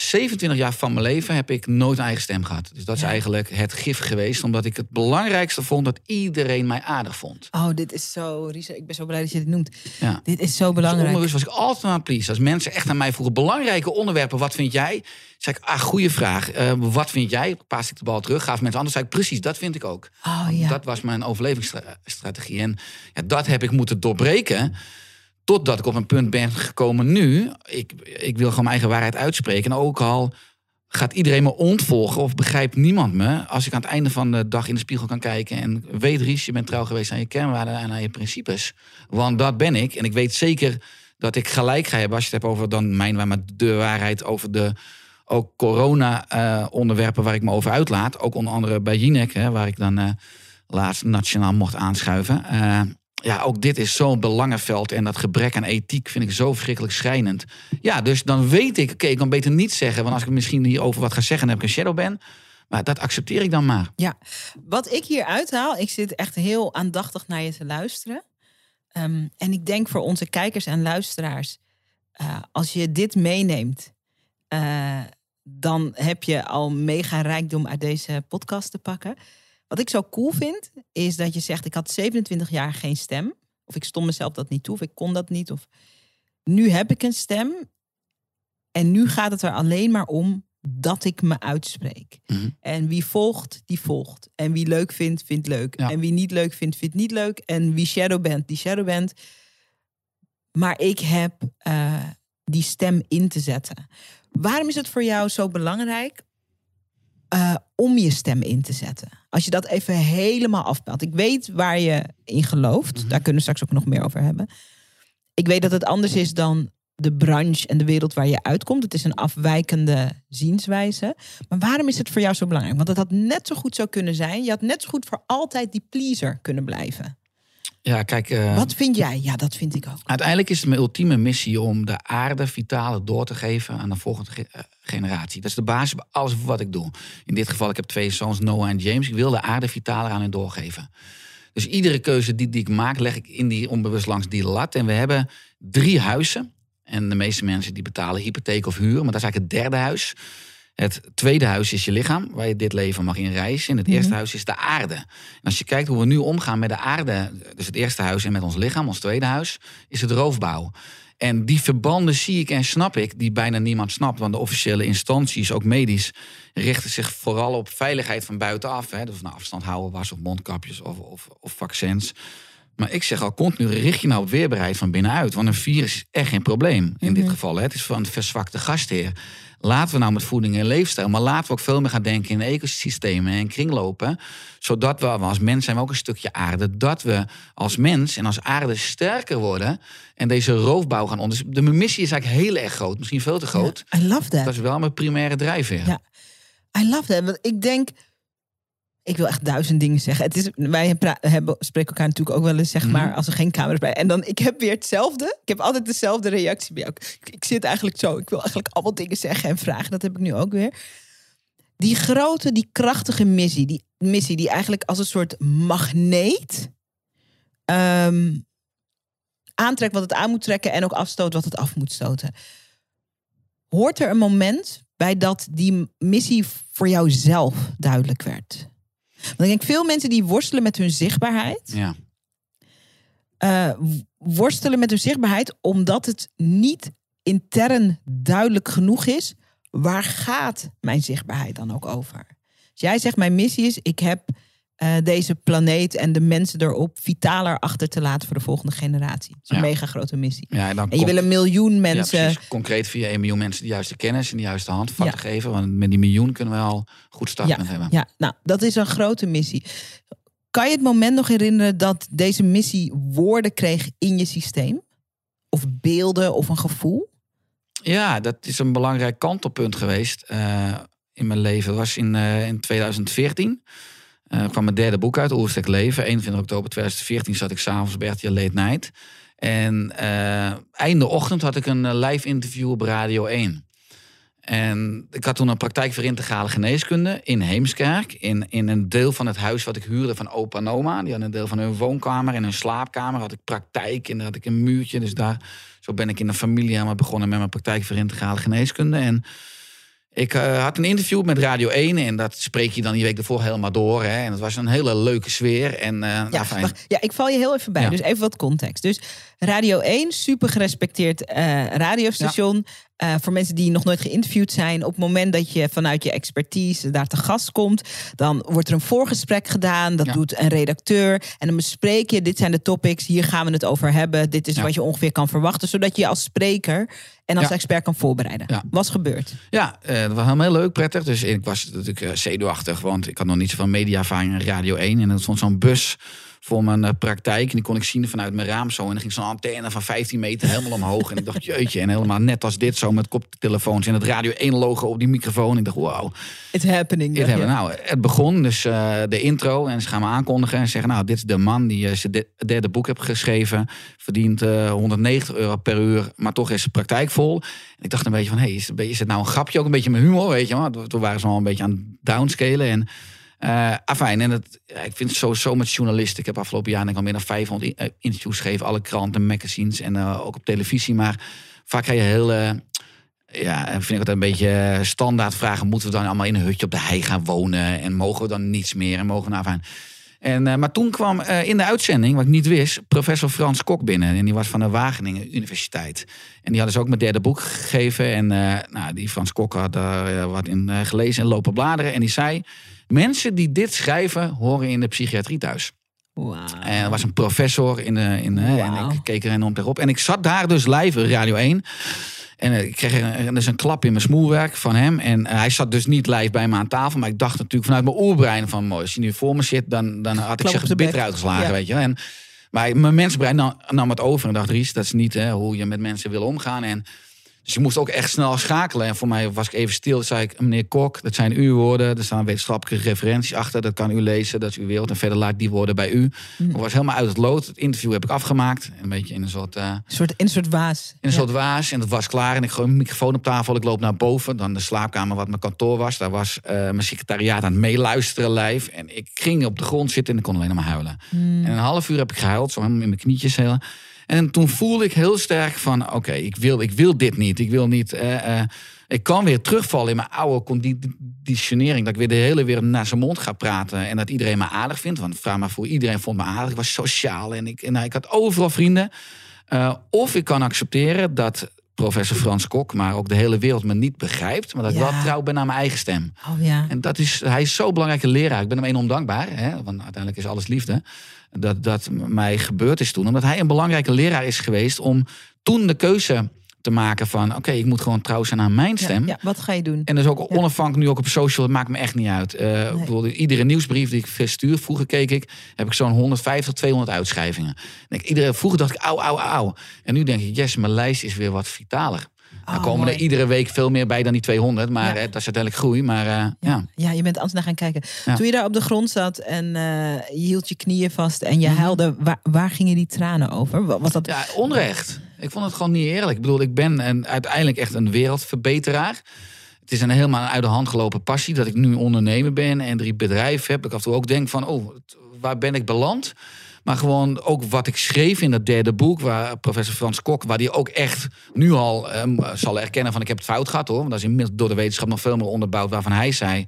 27 jaar van mijn leven heb ik nooit een eigen stem gehad. Dus dat is eigenlijk het gif geweest. Omdat ik het belangrijkste vond dat iedereen mij aardig vond. Oh, dit is zo, Risa, ik ben zo blij dat je dit noemt. Ja. Dit is zo belangrijk. Dus onbewust was ik altijd aan please. Als mensen echt aan mij vroegen, belangrijke onderwerpen, wat vind jij? Zeg ik, ah, goede vraag. Uh, wat vind jij? Paas ik de bal terug, gaf mensen anders. Zei ik, precies, dat vind ik ook. Oh, ja. Dat was mijn overlevingsstrategie. En ja, dat heb ik moeten doorbreken. Totdat ik op een punt ben gekomen nu. Ik, ik wil gewoon mijn eigen waarheid uitspreken. En ook al gaat iedereen me ontvolgen of begrijpt niemand me. Als ik aan het einde van de dag in de spiegel kan kijken. En weet, Ries, je bent trouw geweest aan je kernwaarden en aan je principes. Want dat ben ik. En ik weet zeker dat ik gelijk ga hebben als je het hebt over dan mijn maar de waarheid over de ook corona-onderwerpen waar ik me over uitlaat. Ook onder andere bij Jinek, hè, waar ik dan uh, laatst nationaal mocht aanschuiven. Uh, ja, ook dit is zo'n belangenveld. En dat gebrek aan ethiek vind ik zo verschrikkelijk schrijnend. Ja, dus dan weet ik, oké, ik kan beter niet zeggen. Want als ik misschien hierover wat ga zeggen, dan heb ik een shadow ben. Maar dat accepteer ik dan maar. Ja, wat ik hier uithaal, ik zit echt heel aandachtig naar je te luisteren. Ehm, en ik denk voor onze kijkers en luisteraars, uh, als je dit meeneemt, uh, dan heb je al mega rijkdom uit deze podcast te pakken. Wat ik zo cool vind, is dat je zegt: ik had 27 jaar geen stem. Of ik stond mezelf dat niet toe, of ik kon dat niet. Of nu heb ik een stem. En nu gaat het er alleen maar om dat ik me uitspreek. Mhm. En wie volgt, die volgt. En wie leuk vindt, vindt leuk. En wie niet leuk vindt, vindt niet leuk. En wie shadow bent, die shadow bent. Maar ik heb uh, die stem in te zetten. Waarom is het voor jou zo belangrijk uh, om je stem in te zetten. Als je dat even helemaal afpelt. Ik weet waar je in gelooft. Mhm. Daar kunnen we straks ook nog meer over hebben. Ik weet dat het anders is dan de branche en de wereld waar je uitkomt. Het is een afwijkende zienswijze. Maar waarom is het voor jou zo belangrijk? Want het had net zo goed zo kunnen zijn. Je had net zo goed voor altijd die pleaser kunnen blijven. Ja, kijk. Uh, Wat vind jij? Ja, dat vind ik ook. Uiteindelijk is het mijn ultieme missie om de aarde vitale door te geven aan de volgende eh, generatie. Dat is de basis bij alles wat ik doe. In dit geval, ik heb twee zoons, Noah en James. Ik wil de aarde vitaler aan hen doorgeven. Dus iedere keuze die, die ik maak, leg ik in die onbewust langs die lat. En we hebben drie huizen. En de meeste mensen die betalen hypotheek of huur. Maar dat is eigenlijk het derde huis. Het tweede huis is je lichaam, waar je dit leven mag in reizen. En het eerste mhm. huis is de aarde. En als je kijkt hoe we nu omgaan met de aarde, dus het eerste huis en met ons lichaam, ons tweede huis, is het roofbouw. En die verbanden zie ik en snap ik, die bijna niemand snapt. Want de officiële instanties, ook medisch, richten zich vooral op veiligheid van buitenaf. Hè, dus naar afstand houden, was of mondkapjes of, of, of vaccins. Maar ik zeg al continu, richt je nou op weerbaarheid van binnenuit. Want een virus is echt geen probleem in dit mhm. geval. Hè. Het is van een verzwakte gastheer. Laten we nou met voeding en leefstijl, maar laten we ook veel meer gaan denken in ecosystemen en kringlopen. Zodat we als mens zijn we ook een stukje aarde. Dat we als mens en als aarde sterker worden en deze roofbouw gaan onderzoeken. De missie is eigenlijk heel erg groot, misschien veel te groot. I love that. Dat is wel mijn primaire drijfveer. Ja, I love that. Want ik denk ik wil echt duizend dingen zeggen. Het is, wij hebben, spreken elkaar natuurlijk ook wel eens, zeg mhm. maar, als er geen camera's bij. En dan, ik heb weer hetzelfde. Ik heb altijd dezelfde reactie bij jou. Ik, ik, zit eigenlijk zo. Ik wil eigenlijk allemaal dingen zeggen en vragen. Dat heb ik nu ook weer. Die grote, die krachtige missie. Die missie die eigenlijk als een soort magneet um, aantrekt wat het aan moet trekken. En ook afstoot wat het af moet stoten. Hoort er een moment bij dat die missie voor jou zelf duidelijk werd? Want ik denk veel mensen die worstelen met hun zichtbaarheid. Ja. Uh, worstelen met hun zichtbaarheid omdat het niet intern duidelijk genoeg is. Waar gaat mijn zichtbaarheid dan ook over? Dus jij zegt, mijn missie is, ik heb eh, deze planeet en de mensen erop vitaler achter te laten voor de volgende generatie. Dat is een Ja. mega grote missie. Ja, en, dan En je komt- wil een miljoen ja, mensen. precies. concreet via 1 miljoen mensen de juiste kennis en de juiste handvatten Ja. geven. Want met die miljoen kunnen we al goed startpunt hebben. Ja, nou, dat is een grote missie. Kan je het moment nog herinneren dat deze missie woorden kreeg in je systeem? Of beelden of een gevoel? Ja, dat is een belangrijk kantelpunt geweest eh, in mijn leven. Dat was in, eh, in 2014. Eh kwam mijn derde boek uit, Oerstek Leven. 21 oktober 2014 zat ik s'avonds bij RTL Late Night. En eh, einde ochtend had ik een eh, live interview op Radio 1. En ik had toen een praktijk voor integrale geneeskunde in Heemskerk. In, in een deel van het huis wat ik huurde van opa en oma. Die hadden een deel van hun woonkamer en hun slaapkamer. Had ik praktijk en daar had ik een muurtje. Dus daar, zo ben ik in een familie helemaal begonnen met mijn praktijk voor integrale geneeskunde. En ik eh, had een interview met Radio 1 en dat spreek je dan die week ervoor helemaal door. Hè. En het was een hele leuke sfeer. En, eh, Ja, nou, wacht, ja, ik val je heel even bij. Ja. Dus even wat context. Dus Radio 1, super gerespecteerd eh, radiostation. Eh, voor mensen die nog nooit geïnterviewd zijn. Op het moment dat je vanuit je expertise daar te gast komt. Dan wordt er een voorgesprek gedaan. Dat Ja. doet een redacteur. En dan bespreek je, dit zijn de topics. Hier gaan we het over hebben. Dit is Ja. wat je ongeveer kan verwachten. Zodat je je als spreker en als Ja. expert kan voorbereiden. Ja. Was gebeurd. Ja, eh, dat was helemaal heel leuk, prettig. Dus ik was natuurlijk eh, zenuwachtig, want ik had nog niet zoveel mediaervaring in Radio 1. En er stond zo'n bus voor mijn eh, praktijk. En die kon ik zien vanuit mijn raam zo. En dan ging zo'n antenne van 15 meter helemaal omhoog. En ik dacht, jeutje. En helemaal net als dit, zo met koptelefoons. En het Radio 1 logo op die microfoon. En ik dacht, wauw. It's happening. Je. we. nou, het begon, dus eh, de intro. En ze gaan me aankondigen en zeggen... nou, dit is de man die zijn de- derde boek heeft geschreven. Verdient eh, 190 euro per uur, maar toch is zijn praktijk vol. En ik dacht een beetje van... hey, is, het, is het nou een grapje? Ook een beetje met humor, weet je. Toen- Toen waren ze al een beetje aan het downscalen. En eh afijn, en het, ik vind het sowieso met journalisten. Ik heb afgelopen jaar denk ik al meer dan 500 i- eh, interviews gegeven. Alle kranten, magazines en eh, ook op televisie. Maar vaak ga je heel... ja, vind ik het een beetje standaard vragen. Moeten we dan allemaal in een hutje op de hei gaan wonen? En mogen we dan niets meer? En mogen we nou fijn. En, maar toen kwam in de uitzending, wat ik niet wist, professor Frans Kok binnen. En die was van de Wageningen Universiteit. En die hadden ze ook mijn derde boek gegeven. En nou, die Frans Kok had daar wat in gelezen en lopen bladeren. En die zei, mensen die dit schrijven, horen in de psychiatrie thuis. Wauw. En er was een professor in de. In, Wauw. En ik keek er enorm tegenop. En ik zat daar dus live, Radio 1. En eh, ik kreeg een, dus een klap in mijn smoelwerk van hem. En eh, hij zat dus niet live bij me aan tafel. Maar ik dacht natuurlijk vanuit mijn oerbrein van... Mooi, als hij nu voor me zit, dan, dan had ik Klap zich op het de bit bek. eruit geslagen, Ja. weet je. En, maar mijn mensbrein nam, nam het over en dacht... Ries, dat is niet hè, hoe je met mensen wil omgaan. En, dus je moest ook echt snel schakelen. En voor mij was ik even stil. zei ik, meneer Kok, dat zijn uw woorden. Er staan wetenschappelijke referenties achter. Dat kan u lezen, dat is uw wereld. En verder laat ik die woorden bij u. Ik was helemaal uit het lood. Het interview heb ik afgemaakt. Een beetje in een soort... eh, Een soort, in een soort waas. in een Ja. soort waas. En dat was klaar. En ik gooi mijn microfoon op tafel. Ik loop naar boven. Dan de slaapkamer wat mijn kantoor was. Daar was eh, mijn secretariaat aan het meeluisteren live. En ik ging op de grond zitten en ik kon alleen maar huilen. Hmm. En een half uur heb ik gehuild. Zo helemaal in mijn knietjes. Heel. En toen voelde ik heel sterk van... Oké, ik, wil, ik wil dit niet. Ik wil niet... eh, eh, ik kan weer terugvallen in mijn oude conditionering. Dat ik weer de hele wereld naar zijn mond ga praten. En dat iedereen me aardig vindt. Want vraag maar voor iedereen vond me aardig. Ik was sociaal en ik, en, nou, ik had overal vrienden. Uh, of ik kan accepteren dat professor Frans Kok, maar ook de hele wereld me niet begrijpt. Maar dat ik wel trouw ben aan mijn eigen stem. Oh ja. En dat is, hij is zo'n belangrijke leraar. Ik ben hem enorm dankbaar. Hè? Want uiteindelijk is alles liefde. Dat dat mij gebeurd is toen. Omdat hij een belangrijke leraar is geweest om toen de keuze te maken van... oké, ik moet gewoon trouw zijn aan mijn stem. Ja, ja, wat ga je doen? En dus ook onafhankelijk nu ook op social, het maakt me echt niet uit. Uh, Nee. iedere nieuwsbrief die ik verstuur, vroeger keek ik, heb ik zo'n 150, 200 uitschrijvingen. En ik, iedere, vroeger dacht ik, auw, auw, auw. En nu denk ik, yes, mijn lijst is weer wat vitaler. Oh, er komen mooi. er iedere week veel meer bij dan die 200, maar hè, dat is uiteindelijk groei. Maar uh, ja. Ja. je bent anders naar gaan kijken. Toen je daar op de grond zat en uh, je hield je knieën vast en je Mhm. huilde, waar, waar gingen die tranen over? Wa- Was dat... ja, onrecht. Ik vond het gewoon niet eerlijk. Ik bedoel, ik ben een, uiteindelijk echt een wereldverbeteraar. Het is een helemaal uit de hand gelopen passie dat ik nu ondernemer ben en drie bedrijven heb. Ik af en toe ook denk van, oh, waar ben ik beland? Maar gewoon ook wat ik schreef in dat derde boek, waar professor Frans Kok, waar die ook echt nu al ehm, zal erkennen van ik heb het fout gehad hoor. Want dat is inmiddels door de wetenschap nog veel meer onderbouwd waarvan hij zei.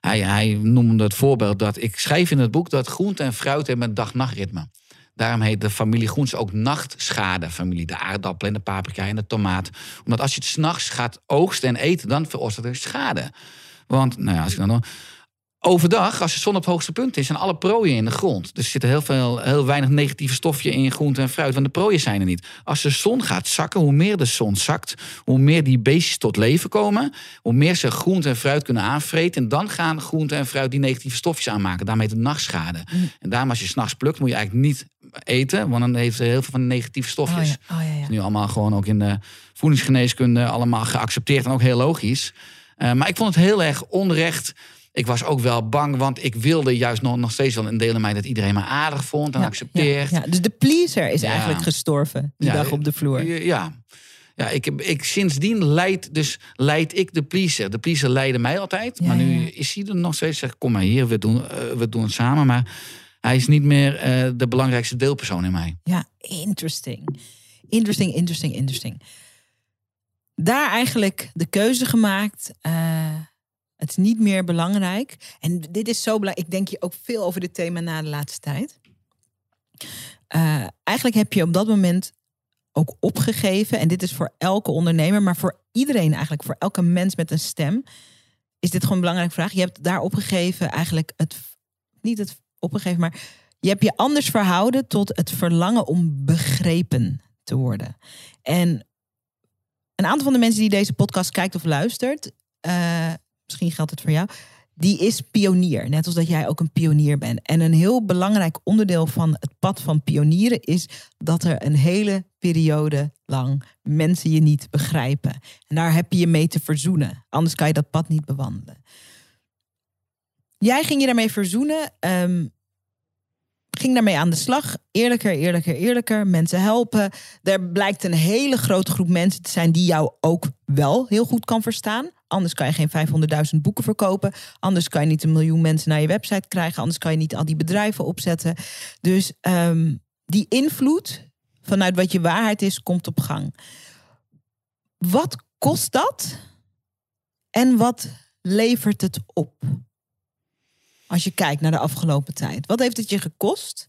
Hij, hij noemde het voorbeeld dat ik schrijf in het boek dat groente en fruit hebben een dag-nachtritme. Daarom heet de familie groente ook nachtschade-familie. De aardappel en de paprika en de tomaat. Omdat als je het s'nachts gaat oogsten en eten, dan veroorzaakt het schade. Want, nou ja, als ik dan. Overdag, als de zon op het hoogste punt is, zijn alle prooien in de grond. Dus er zitten heel, veel, heel weinig negatieve stofje in groente en fruit, want de prooien zijn er niet. Als de zon gaat zakken, hoe meer de zon zakt, hoe meer die beestjes tot leven komen, hoe meer ze groente en fruit kunnen aanvreten. En dan gaan groente en fruit die negatieve stofjes aanmaken. Daarmee de nachtschade. Mm. En daarom als je s'nachts plukt, moet je eigenlijk niet eten, want dan heeft ze heel veel van de negatieve stofjes. Oh ja, oh ja, ja. Dat is nu allemaal gewoon ook in de voedingsgeneeskunde allemaal geaccepteerd en ook heel logisch. Uh, maar ik vond het heel erg onrecht. Ik was ook wel bang, want ik wilde juist nog, nog steeds wel een deel in mij dat iedereen me aardig vond en Ja, accepteert. Ja, ja. Dus de pleaser is eigenlijk gestorven die dag op de vloer. Ja. Ja, ik, heb, ik, sindsdien leid, dus leid ik de pleaser. De pleaser leidde mij altijd. Maar nu is hij er nog steeds. Zegt, kom maar hier, we doen, eh, we doen het samen. Maar hij is niet meer eh, de belangrijkste deelpersoon in mij. Ja, interesting. Interesting, interesting, interesting. Daar eigenlijk de keuze gemaakt. eh, het is niet meer belangrijk. En dit is zo belangrijk. Ik denk hier ook veel over dit thema na de laatste tijd. Eh, eigenlijk heb je op dat moment ook opgegeven. En dit is voor elke ondernemer, maar voor iedereen eigenlijk, voor elke mens met een stem. Is dit gewoon een belangrijke vraag. Je hebt daar opgegeven eigenlijk het, niet het opgegeven, maar je hebt je anders verhouden tot het verlangen om begrepen te worden. En een aantal van de mensen die deze podcast kijkt of luistert, eh, misschien geldt het voor jou, die is pionier. Net als dat jij ook een pionier bent. En een heel belangrijk onderdeel van het pad van pionieren is dat er een hele periode lang mensen je niet begrijpen. En daar heb je je mee te verzoenen. Anders kan je dat pad niet bewandelen. Jij ging je daarmee verzoenen. ehm, ging daarmee aan de slag. Eerlijker, eerlijker, eerlijker. Mensen helpen. Er blijkt een hele grote groep mensen te zijn die jou ook wel heel goed kan verstaan. Anders kan je geen 500.000 boeken verkopen. Anders kan je niet een miljoen mensen naar je website krijgen. Anders kan je niet al die bedrijven opzetten. Dus ehm, die invloed vanuit wat je waarheid is, komt op gang. Wat kost dat? En wat levert het op? Als je kijkt naar de afgelopen tijd. Wat heeft het je gekost?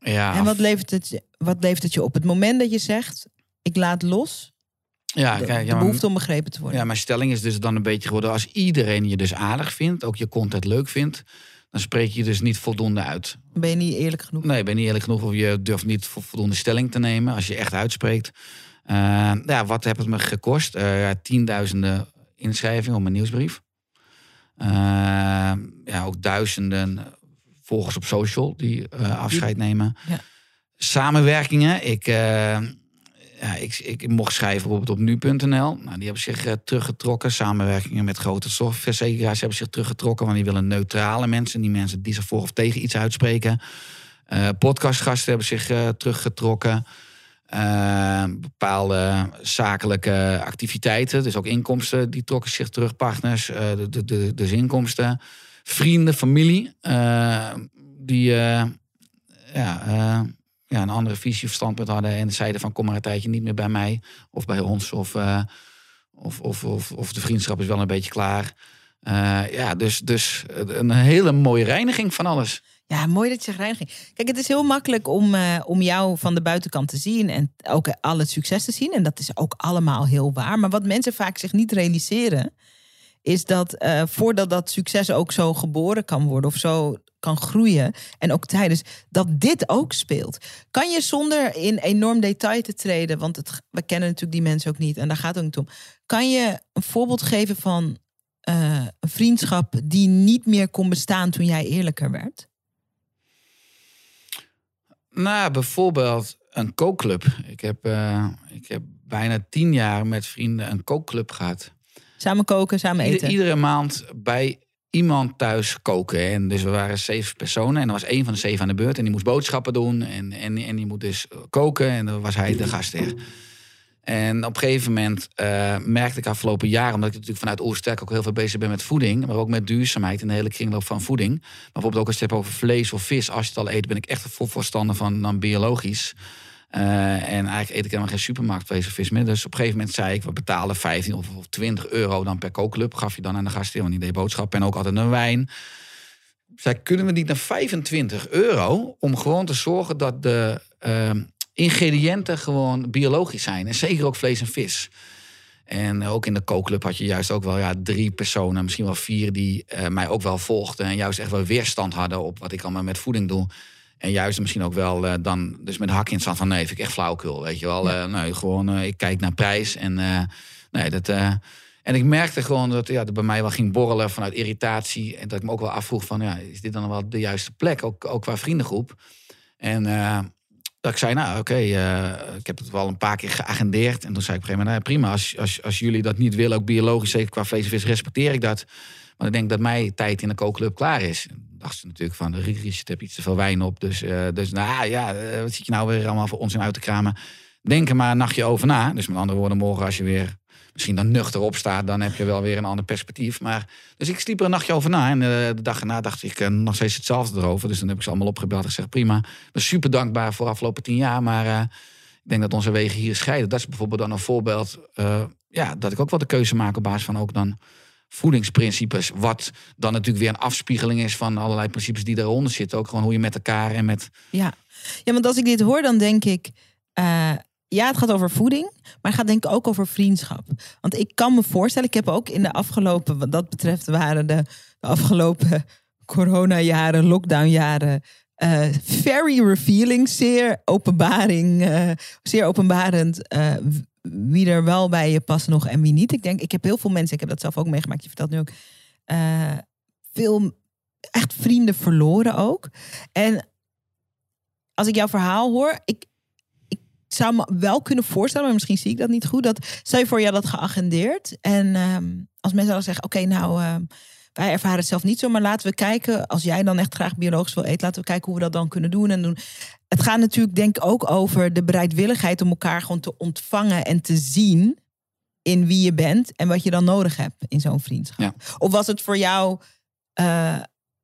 Ja, En wat levert, het, je- wat levert het je op? Het moment dat je zegt, ik laat los ja, de, kijk, ja, behoefte om begrepen te worden. Ja, mijn stelling is dus dan een beetje geworden... als iedereen je dus aardig vindt, ook je content leuk vindt... dan spreek je dus niet voldoende uit. Ben je niet eerlijk genoeg. Nee, ik ben niet eerlijk genoeg of je durft niet vo- voldoende stelling te nemen... als je echt uitspreekt. Eh, ja, wat heeft het me gekost? Eh, ja, tienduizenden inschrijvingen op mijn nieuwsbrief. Eh, ja, ook duizenden volgers op social die eh, afscheid nemen. Ja. Samenwerkingen. Ik, eh, ja, ik, ik mocht schrijven bijvoorbeeld op nu.nl. Nou, die hebben zich eh, teruggetrokken. Samenwerkingen met grote softwareverzekeraars hebben zich teruggetrokken. Want die willen neutrale mensen. Die mensen die zich voor of tegen iets uitspreken. Podcastgasten hebben zich teruggetrokken. Eh, bepaalde zakelijke activiteiten, dus ook inkomsten, die trokken zich terug. Partners, eh, de, de, de, dus inkomsten. Vrienden, familie, eh, die eh, ja, ja, een andere visie of standpunt hadden. En zeiden van kom maar een tijdje niet meer bij mij of bij ons. Of, of, of, of, of de vriendschap is wel een beetje klaar. Ja, dus, dus een hele mooie reiniging van alles. Ja, mooi dat je zegt reiniging. Kijk, het is heel makkelijk om, eh, om jou van de buitenkant te zien en ook al het succes te zien. En dat is ook allemaal heel waar. Maar wat mensen vaak zich niet realiseren, is dat eh, voordat dat succes ook zo geboren kan worden of zo kan groeien, en ook tijdens dat dit ook speelt. Kan je zonder in enorm detail te treden, want we kennen natuurlijk die mensen ook niet en daar gaat het ook niet om. Kan je een voorbeeld geven van eh, een vriendschap die niet meer kon bestaan toen jij eerlijker werd? Nou, bijvoorbeeld een kookclub. Ik heb, eh, ik heb bijna tien jaar met vrienden een kookclub gehad. Samen koken, samen eten. iedere maand bij iemand thuis koken. En dus we waren zeven personen. En er was één van de zeven aan de beurt. En die moest boodschappen doen. En, en, en die moet dus koken. En dan was hij de gastheer. En op een gegeven moment eh, merkte ik afgelopen jaar... omdat ik natuurlijk vanuit Oersterk ook heel veel bezig ben met voeding... maar ook met duurzaamheid en de hele kringloop van voeding. Maar bijvoorbeeld ook als je het hebt over vlees of vis... als je het al eet, ben ik echt vol voorstander van dan biologisch. Eh, en eigenlijk eet ik helemaal geen supermarktvlees of vis meer. Dus op een gegeven moment zei ik, we betalen 15 of, of 20 euro dan per kookclub. Gaf je dan aan de gastheer, want die deed boodschappen en ook altijd een wijn. Zij kunnen we niet naar 25 euro om gewoon te zorgen dat de ehm, ingrediënten gewoon biologisch zijn. En zeker ook vlees en vis. En ook in de kookclub had je juist ook wel ja, drie personen, misschien wel vier, die eh, mij ook wel volgden. En juist echt wel weerstand hadden op wat ik allemaal met voeding doe. En juist misschien ook wel uh, dan, dus met hak in zand van nee, vind ik echt flauwkul. Weet je wel, ja. nee, gewoon, ik kijk naar prijs en nee, dat. en ik merkte gewoon dat ja, dat bij mij wel ging borrelen vanuit irritatie. En dat ik me ook wel afvroeg van, ja, is dit dan wel de juiste plek? Ook, ook qua vriendengroep. En dat ik zei, nou oké, uh, ik heb het wel een paar keer geagendeerd. En toen zei ik op een gegeven moment, nou, prima, als, als, als jullie dat niet willen, ook biologisch, zeker qua vlees en vis, respecteer ik dat. Maar ik denk dat mijn tijd in de kookclub klaar is. En dacht ze natuurlijk van, Richard heb iets te veel wijn op. Dus, uh, dus nou ja, uh, wat zit je nou weer allemaal voor ons in uit te kramen? Denk er maar een nachtje over na. Dus met andere woorden, morgen als je weer misschien dan nuchter opstaat, dan heb je wel weer een ander perspectief. Maar, dus ik sliep er een nachtje over na. En uh, de dag erna dacht ik uh, nog steeds hetzelfde erover. Dus dan heb ik ze allemaal opgebeld en gezegd, prima. Super dankbaar voor de afgelopen tien jaar. Maar uh, ik denk dat onze wegen hier scheiden. Dat is bijvoorbeeld dan een voorbeeld. ja, dat ik ook wel de keuze maak op basis van ook dan voedingsprincipes. Wat dan natuurlijk weer een afspiegeling is van allerlei principes die daaronder zitten. Ook gewoon hoe je met elkaar en met... Ja, ja want als ik dit hoor, dan denk ik ja, het gaat over voeding, maar het gaat denk ik ook over vriendschap. Want ik kan me voorstellen, ik heb ook in de afgelopen, wat dat betreft waren de, de afgelopen coronajaren, lockdownjaren, uh, very revealing, zeer openbaring, uh, zeer openbarend. Uh, wie er wel bij je past nog en wie niet. Ik denk, ik heb heel veel mensen, ik heb dat zelf ook meegemaakt, je vertelt nu ook, veel echt vrienden verloren ook. En als ik jouw verhaal hoor, ik, zou me wel kunnen voorstellen, maar misschien zie ik dat niet goed. Dat stel je voor, je dat geagendeerd. En ehm, als mensen dan zeggen, oké, nou, uh, wij ervaren het zelf niet zo, maar laten we kijken, als jij dan echt graag biologisch wil eten, laten we kijken hoe we dat dan kunnen doen en doen. Het gaat natuurlijk denk ik ook over de bereidwilligheid om elkaar gewoon te ontvangen en te zien in wie je bent en wat je dan nodig hebt in zo'n vriendschap. Of was het voor jou, uh,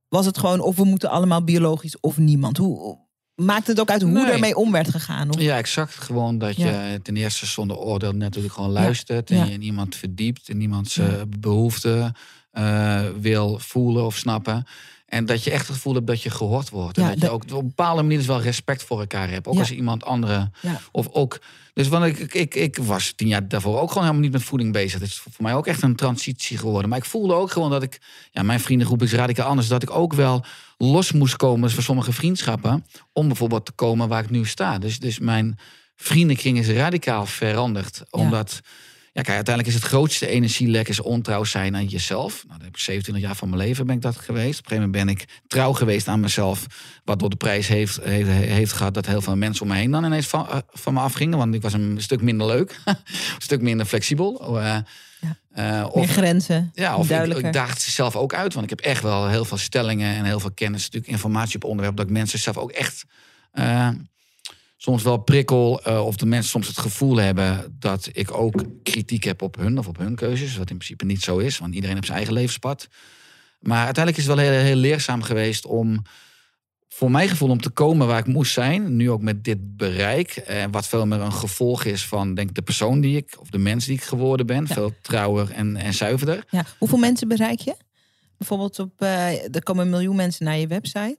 was het gewoon of we moeten allemaal biologisch of niemand? Hoe, Maakt het ook uit hoe nee. ermee om werd gegaan? Of? Ja, exact. Gewoon dat je ten eerste zonder oordeel natuurlijk gewoon luistert. En je niemand verdiept. En iemands uh, behoeften uh, wil voelen of snappen. En dat je echt het gevoel hebt dat je gehoord wordt. En dat je ook op een bepaalde manier dus wel respect voor elkaar hebt. Ook als iemand andere. Of ook. Dus want ik, ik, ik was tien jaar daarvoor ook gewoon helemaal niet met voeding bezig. Het is voor mij ook echt een transitie geworden. Maar ik voelde ook gewoon dat ik. Ja, mijn vriendengroep is radicaal anders. Dat ik ook wel los moest komen voor sommige vriendschappen. Om bijvoorbeeld te komen waar ik nu sta. Dus, dus mijn vriendenkring is radicaal veranderd. Omdat. Ja, kijk, uiteindelijk is het grootste energielek is ontrouw zijn aan jezelf. Nou, dat heb ik 27 jaar van mijn leven ben ik dat geweest. Op een gegeven moment ben ik trouw geweest aan mezelf. Wat door de prijs heeft, heeft, heeft gehad dat heel veel mensen om me heen dan ineens van, uh, van me afgingen. Want ik was een stuk minder leuk. een stuk minder flexibel. Uh, uh, of, Meer grenzen. Ja, of ik, ik daagde ze zelf ook uit. Want ik heb echt wel heel veel stellingen en heel veel kennis. Natuurlijk informatie op onderwerp. Dat ik mensen zelf ook echt soms wel prikkel. Uh, of de mensen soms het gevoel hebben dat ik ook kritiek heb op hun of op hun keuzes. Wat in principe niet zo is, want iedereen heeft zijn eigen levenspad. Maar uiteindelijk is het wel heel, heel leerzaam geweest om, voor mijn gevoel, om te komen waar ik moest zijn. Nu ook met dit bereik. En wat veel meer een gevolg is van denk ik, de persoon die ik, of de mens die ik geworden ben. Veel trouwer en, en zuiverder. Ja. Hoeveel mensen bereik je? Bijvoorbeeld op, uh, er komen een miljoen mensen naar je website.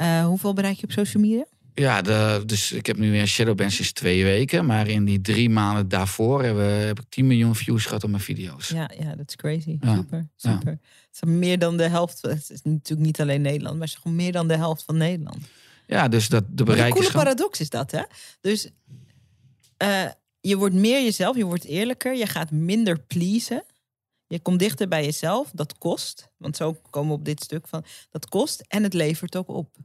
Uh, hoeveel bereik je op social media? Ja, de, dus ik heb nu weer Shadowban sinds twee weken. Maar in die drie maanden daarvoor heb, heb ik 10 miljoen views gehad op mijn video's. Ja, ja dat is crazy. Super, super. Het is meer dan de helft. Het is natuurlijk niet alleen Nederland, maar het is gewoon meer dan de helft van Nederland. Ja, dus dat de bereik. Een coole paradox is dat, hè? Dus uh, je wordt meer jezelf, je wordt eerlijker, je gaat minder pleasen. Je komt dichter bij jezelf, dat kost. Want zo komen we op dit stuk van, dat kost en het levert ook op.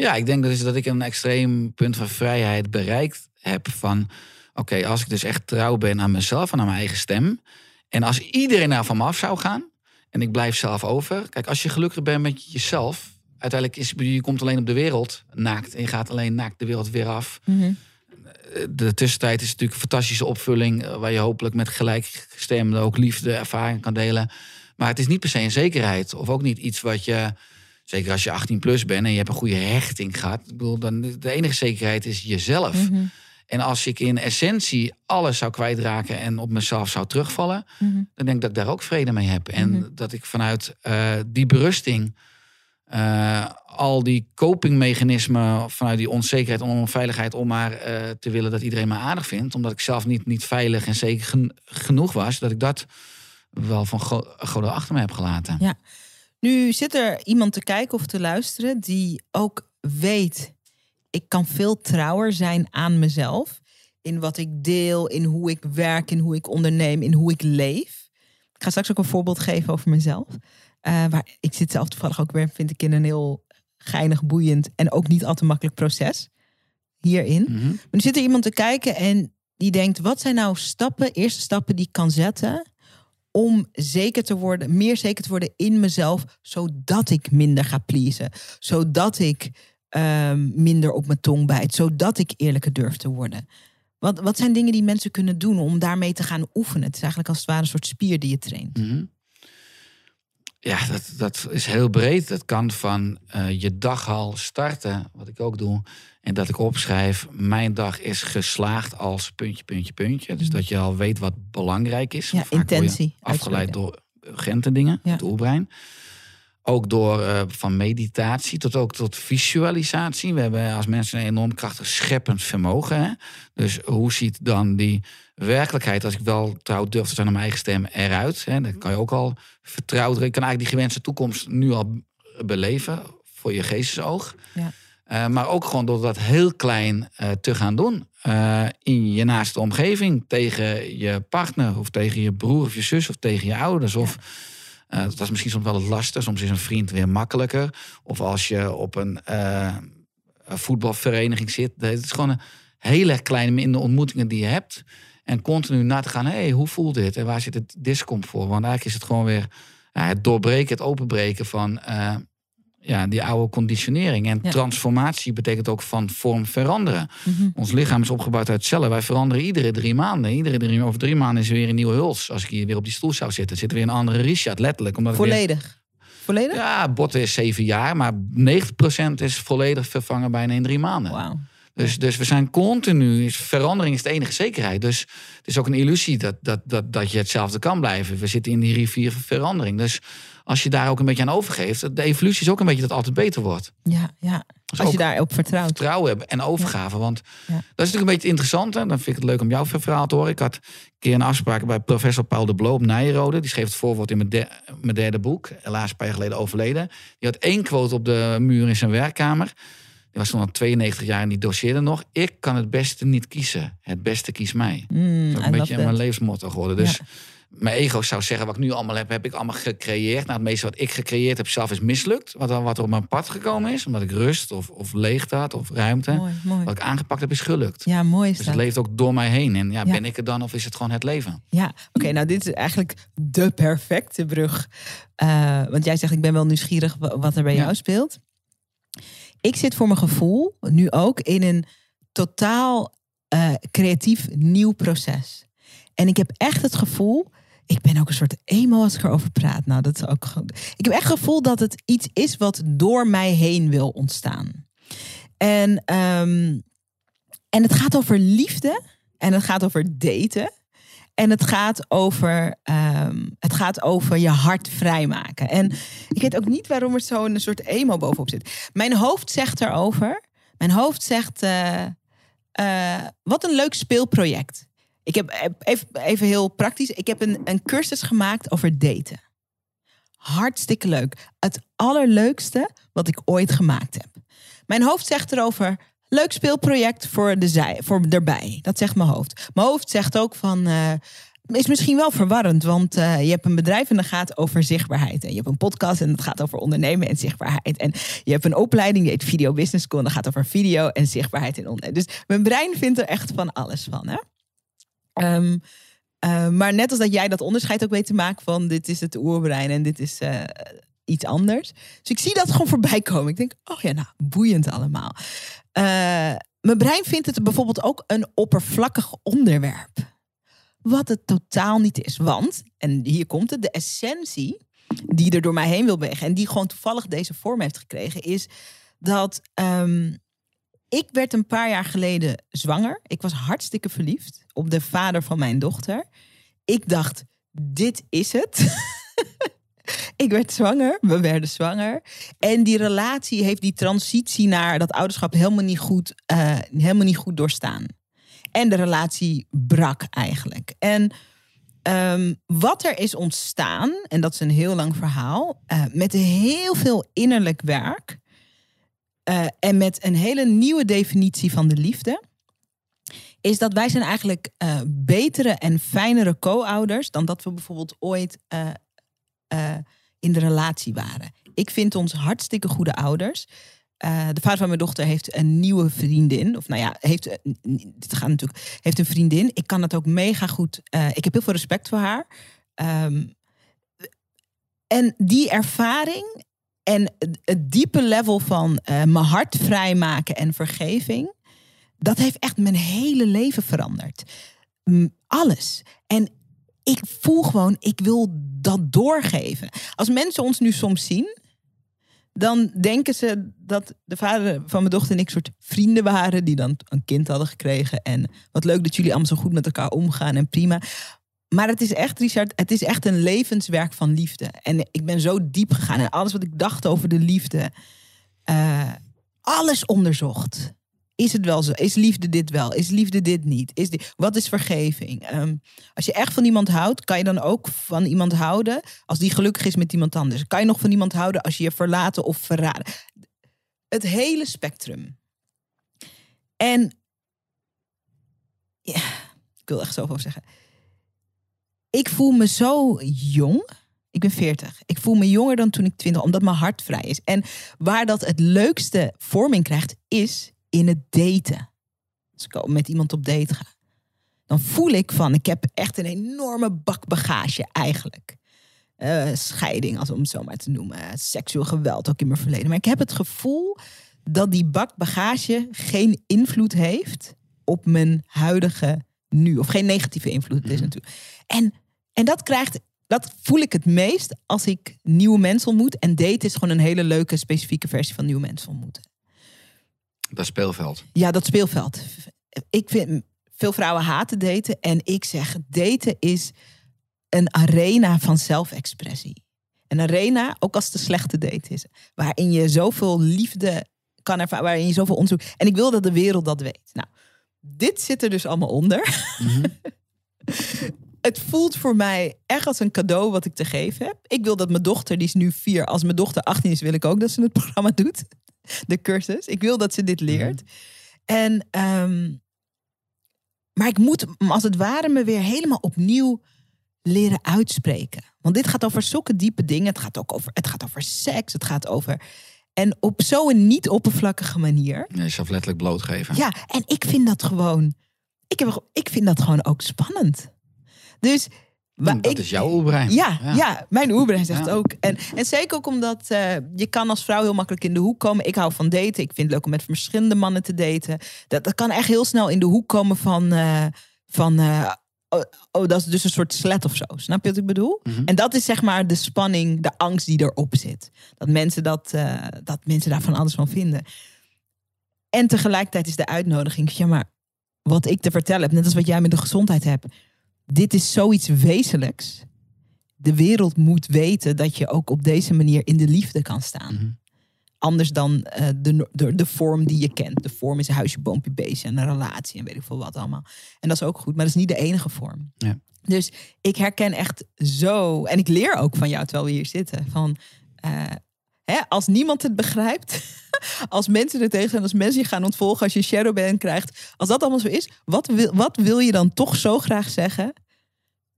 Ja, ik denk dus dat ik een extreem punt van vrijheid bereikt heb van... Oké, als ik dus echt trouw ben aan mezelf en aan mijn eigen stem... en als iedereen nou van me af zou gaan en ik blijf zelf over... Kijk, als je gelukkig bent met jezelf... uiteindelijk is je komt alleen op de wereld naakt... en je gaat alleen naakt de wereld weer af... Mhm. De tussentijd is natuurlijk een fantastische opvulling... Eh, waar je hopelijk met gelijkgestemden ook liefde, ervaring kan delen... Maar het is niet per se een zekerheid. Of ook niet iets wat je Zeker als je 18 plus bent en je hebt een goede hechting gehad. Ik bedoel, dan de enige zekerheid is jezelf. Mhm. En als ik in essentie alles zou kwijtraken en op mezelf zou terugvallen, mhm. dan denk ik dat ik daar ook vrede mee heb. En mhm. dat ik vanuit uh, die berusting eh, al die copingmechanismen vanuit die onzekerheid en onveiligheid om maar eh, te willen dat iedereen me aardig vindt, omdat ik zelf niet, niet veilig en zeker gen- genoeg was, dat ik dat wel van go- goden achter me heb gelaten. Ja. Nu zit er iemand te kijken of te luisteren die ook weet, ik kan veel trouwer zijn aan mezelf. In wat ik deel, in hoe ik werk, in hoe ik onderneem, in hoe ik leef. Ik ga straks ook een voorbeeld geven over mezelf. Eh, waar ik zit zelf toevallig ook weer, vind ik, in een heel geinig, boeiend en ook niet al te makkelijk proces hierin. Mhm. Maar nu zit er iemand te kijken en die denkt: wat zijn nou stappen, eerste stappen die ik kan zetten om zeker te worden, meer zeker te worden in mezelf, zodat ik minder ga pleasen, zodat ik ehm, minder op mijn tong bijt, zodat ik eerlijker durf te worden. Wat, wat zijn dingen die mensen kunnen doen om daarmee te gaan oefenen? Het is eigenlijk als het ware een soort spier die je traint. Mhm. Ja, dat, dat is heel breed. Dat kan van eh, je dag al starten, wat ik ook doe. En dat ik opschrijf, mijn dag is geslaagd als puntje, puntje, puntje. Dus dat je al weet wat belangrijk is. Ja, Vaak intentie Afgeleid door urgente dingen, Ja. het oerbrein. Ook door eh, van meditatie tot ook tot visualisatie. We hebben als mensen een enorm krachtig scheppend vermogen. Hè? Dus hoe ziet dan die werkelijkheid, als ik wel trouw durf te zijn aan mijn eigen stem, eruit? Hè? Dan kan je ook al vertrouwen. Je kan eigenlijk die gewenste toekomst nu al beleven voor je geestesoog. Ja. Eh, maar ook gewoon door dat heel klein eh, te gaan doen. in je naaste omgeving. Tegen je partner of tegen je broer of je zus of tegen je ouders. Of eh, dat is misschien soms wel het lastig. Soms is een vriend weer makkelijker. Of als je op een, eh, voetbalvereniging zit. Het is gewoon een heel erg kleine in de ontmoetingen die je hebt. En continu na te gaan. Hé, hey, hoe voelt dit? En waar zit het discomfort? Want eigenlijk is het gewoon weer ja, het doorbreken, het openbreken van eh, ja, die oude conditionering. En Ja. transformatie betekent ook van vorm veranderen. Mhm. Ons lichaam is opgebouwd uit cellen. Wij veranderen iedere drie maanden. Iedere drie, over drie maanden is er weer een nieuwe huls. Als ik hier weer op die stoel zou zitten, zit er weer een andere Richard, letterlijk. Omdat weer- Volledig. Volledig? ja, botten is zeven jaar, maar 90% is volledig vervangen bijna in drie maanden. Wauw. Dus, dus we zijn continu, verandering is de enige zekerheid. Dus het is ook een illusie dat, dat, dat, dat je hetzelfde kan blijven. We zitten in die rivier van verandering. Dus als je daar ook een beetje aan overgeeft, de evolutie is ook een beetje dat het altijd beter wordt. Ja, ja. Dus Als je ook daarop vertrouwt. vertrouwen hebben en overgave. Want Ja. dat is natuurlijk een beetje het interessante. Dan vind ik het leuk om jouw verhaal te horen. Ik had een keer een afspraak bij professor Paul de Bloo op Nijrode. Die schreef het voorwoord in mijn, de- mijn derde boek. Helaas een paar jaar geleden overleden. Die had één quote op de muur in zijn werkkamer. Die was toen al 92 jaar en die doseerde nog. Ik kan het beste niet kiezen. Het beste kiest mij. Mm, Dat is ook een beetje mijn levensmotto geworden. Dus Ja. Mijn ego zou zeggen, wat ik nu allemaal heb, heb ik allemaal gecreëerd. Nou, het meeste wat ik gecreëerd heb zelf is mislukt. Wat, wat er op mijn pad gekomen is. Omdat ik rust of, of leegte had of ruimte. Mooi, mooi. Wat ik aangepakt heb is gelukt. Ja, mooi is Dus dat. het leeft ook door mij heen. En ja, Ja. ben ik er dan of is het gewoon het leven? Ja, oké, nou dit is eigenlijk de perfecte brug. Eh, want jij zegt, ik ben wel nieuwsgierig wa- wat er bij Ja. jou speelt. Ik zit voor mijn gevoel nu ook in een totaal eh, creatief nieuw proces. En ik heb echt het gevoel, ik ben ook een soort emo als ik erover praat. Nou, dat is ook. Ik heb echt het gevoel dat het iets is wat door mij heen wil ontstaan. En, ehm, en het gaat over liefde en het gaat over daten. En het gaat over, ehm, het gaat over je hart vrijmaken. En ik weet ook niet waarom er zo'n soort emo bovenop zit. Mijn hoofd zegt erover. Mijn hoofd zegt, eh, eh, wat een leuk speelproject. Ik heb even, even heel praktisch. Ik heb een, een cursus gemaakt over daten. Hartstikke leuk. Het allerleukste wat ik ooit gemaakt heb. Mijn hoofd zegt erover. Leuk speelproject voor, de zij, voor erbij. Dat zegt mijn hoofd. Mijn hoofd zegt ook van. eh, is misschien wel verwarrend, want eh, je hebt een bedrijf en dat gaat over zichtbaarheid. En je hebt een podcast en dat gaat over ondernemen en zichtbaarheid. En je hebt een opleiding, die heet Video Business School, en dat gaat over video en zichtbaarheid in ondernemen. Dus mijn brein vindt er echt van alles van. Hè? Ehm, eh, maar net als dat jij dat onderscheid ook weet te maken van dit is het oerbrein en dit is eh, iets anders. Dus ik zie dat gewoon voorbij komen. Ik denk, oh ja, nou, boeiend allemaal. Eh, mijn brein vindt het bijvoorbeeld ook een oppervlakkig onderwerp. Wat het totaal niet is. Want, en hier komt het, de essentie die er door mij heen wil bewegen en die gewoon toevallig deze vorm heeft gekregen, is dat ehm, ik werd een paar jaar geleden zwanger. Ik was hartstikke verliefd op de vader van mijn dochter. Ik dacht, dit is het. ik werd zwanger, we werden zwanger. En die relatie heeft die transitie naar dat ouderschap helemaal niet goed, eh, helemaal niet goed doorstaan. En de relatie brak eigenlijk. En ehm, wat er is ontstaan, en dat is een heel lang verhaal, uh, met heel veel innerlijk werk. Uh, en met een hele nieuwe definitie van de liefde. Is dat wij zijn eigenlijk uh, betere en fijnere co-ouders dan dat we bijvoorbeeld ooit in de relatie waren. Ik vind ons hartstikke goede ouders. De vader van mijn dochter heeft een nieuwe vriendin. Of nou ja, heeft, dit gaat natuurlijk, heeft een vriendin. Ik kan het ook mega goed. Uh, ik heb heel veel respect voor haar. Um, en die ervaring en het diepe level van uh, mijn hart vrijmaken en vergeving. Dat heeft echt mijn hele leven veranderd. Alles. En ik voel gewoon, ik wil dat doorgeven. Als mensen ons nu soms zien, dan denken ze dat de vader van mijn dochter en ik soort vrienden waren die dan een kind hadden gekregen. En wat leuk dat jullie allemaal zo goed met elkaar omgaan en prima. Maar het is echt, Richard, het is echt een levenswerk van liefde. En ik ben zo diep gegaan en alles wat ik dacht over de liefde, uh, alles onderzocht. Is het wel zo? Is liefde dit wel? Is liefde dit niet? Is wat is vergeving? Um, als je echt van iemand houdt, kan je dan ook van iemand houden als die gelukkig is met iemand anders? Kan je nog van iemand houden als je je verlaten of verraden? Het hele spectrum. En ja, ik wil echt zoveel zeggen. Ik voel me zo jong. Ik ben 40. Ik voel me jonger dan toen ik 20, omdat mijn hart vrij is. En waar dat het leukste vorming krijgt, is in het daten. Als ik met iemand op date ga. Dan voel ik van, ik heb echt een enorme bak bagage eigenlijk. Uh, scheiding, als om het zo maar te noemen. Seksueel geweld ook in mijn verleden. Maar ik heb het gevoel dat die bak bagage geen invloed heeft op mijn huidige nu. Of geen negatieve invloed is mhm. natuurlijk. En, en dat krijgt, dat voel ik het meest als ik nieuwe mensen ontmoet. En date is gewoon een hele leuke specifieke versie van nieuwe mensen ontmoeten. Dat speelveld. Ja, dat speelveld. Ik vind veel vrouwen haten daten. En ik zeg, daten is een arena van zelfexpressie. Een arena, ook als het een slechte date is. Waarin je zoveel liefde kan ervaren. Waarin je zoveel onderzoek. En ik wil dat de wereld dat weet. Nou, dit zit er dus allemaal onder. Mhm. het voelt voor mij echt als een cadeau wat ik te geven heb. Ik wil dat mijn dochter, die is nu vier. Als mijn dochter 18 is, wil ik ook dat ze het programma doet de cursus. Ik wil dat ze dit leert. Mhm. En, um, maar ik moet als het ware me weer helemaal opnieuw leren uitspreken. Want dit gaat over zulke diepe dingen. Het gaat ook over, het gaat over seks. Het gaat over. En op zo'n niet oppervlakkige manier. Nee, jezelf letterlijk blootgeven. Ja, en ik vind dat gewoon. Ik, heb, ik vind dat gewoon ook spannend. Dus maar dat is jouw oerbrein. Ja, ja. mijn oerbrein zegt ook. En, en zeker ook omdat uh, je kan als vrouw heel makkelijk in de hoek komen. Ik hou van daten. Ik vind het leuk om met verschillende mannen te daten. Dat, dat kan echt heel snel in de hoek komen van... Uh, van uh, oh, oh, dat is dus een soort slet of zo. Snap je wat ik bedoel? Mm -hmm. En dat is zeg maar de spanning, de angst die erop zit. Dat mensen, dat, dat mensen daar van alles van vinden. En tegelijkertijd is de uitnodiging... Ja, maar wat ik te vertellen heb, net als wat jij met de gezondheid hebt dit is zoiets wezenlijks. De wereld moet weten dat je ook op deze manier in de liefde kan staan. Mhm. Anders dan uh, de, de, de, vorm die je kent. De vorm is een huisje, boompje, beestje en een relatie en weet ik veel wat allemaal. En dat is ook goed, maar dat is niet de enige vorm. Ja. Dus ik herken echt zo, en ik leer ook van jou terwijl we hier zitten, van uh, hè, als niemand het begrijpt, als mensen er tegen zijn, als mensen je gaan ontvolgen, als je een shadowban krijgt, als dat allemaal zo is, wat wil, wat wil je dan toch zo graag zeggen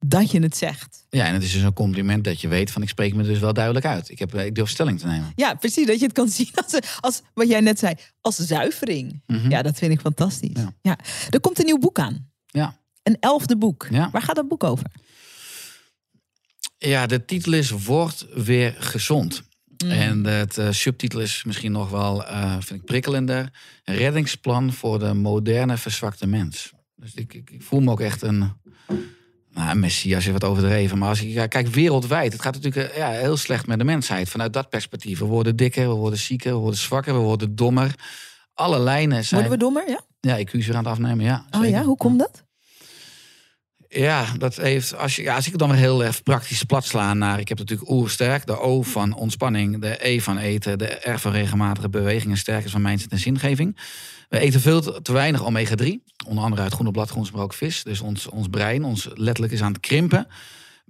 dat je het zegt? Ja, en het is dus een compliment dat je weet van ik spreek me dus wel duidelijk uit. Ik, heb, ik durf stelling te nemen. Ja, precies. Dat je het kan zien als, als wat jij net zei, als zuivering. Mhm. Ja, dat vind ik fantastisch. Ja. ja. Er komt een nieuw boek aan. Ja. Een elfde boek. Ja. Waar gaat dat boek over? Ja, de titel is Word weer gezond. Mm. En het uh, subtitel is misschien nog wel, uh, vind ik prikkelender. Reddingsplan voor de moderne verzwakte mens. Dus ik, ik, ik voel me ook echt een, nou, messias is wat overdreven. Maar als ik kijk wereldwijd, het gaat natuurlijk eh, ja, heel slecht met de mensheid. Vanuit dat perspectief. We worden dikker, we worden zieker, we worden zwakker, we worden dommer. Alle lijnen zijn... Worden we dommer, ja? Ja, ik u aan het afnemen, ja. Oh ja, hoe komt dat? Ja, dat heeft, als, je, ja, als ik dan weer heel erg praktisch plat sla naar... Ik heb natuurlijk oersterk, de O van ontspanning, de E van eten... de R van regelmatige beweging en is van mindset en zingeving. We eten veel te, weinig omega-3. Onder andere uit groene bladgroens, maar ook vis. Dus ons, ons brein, ons letterlijk is aan het krimpen.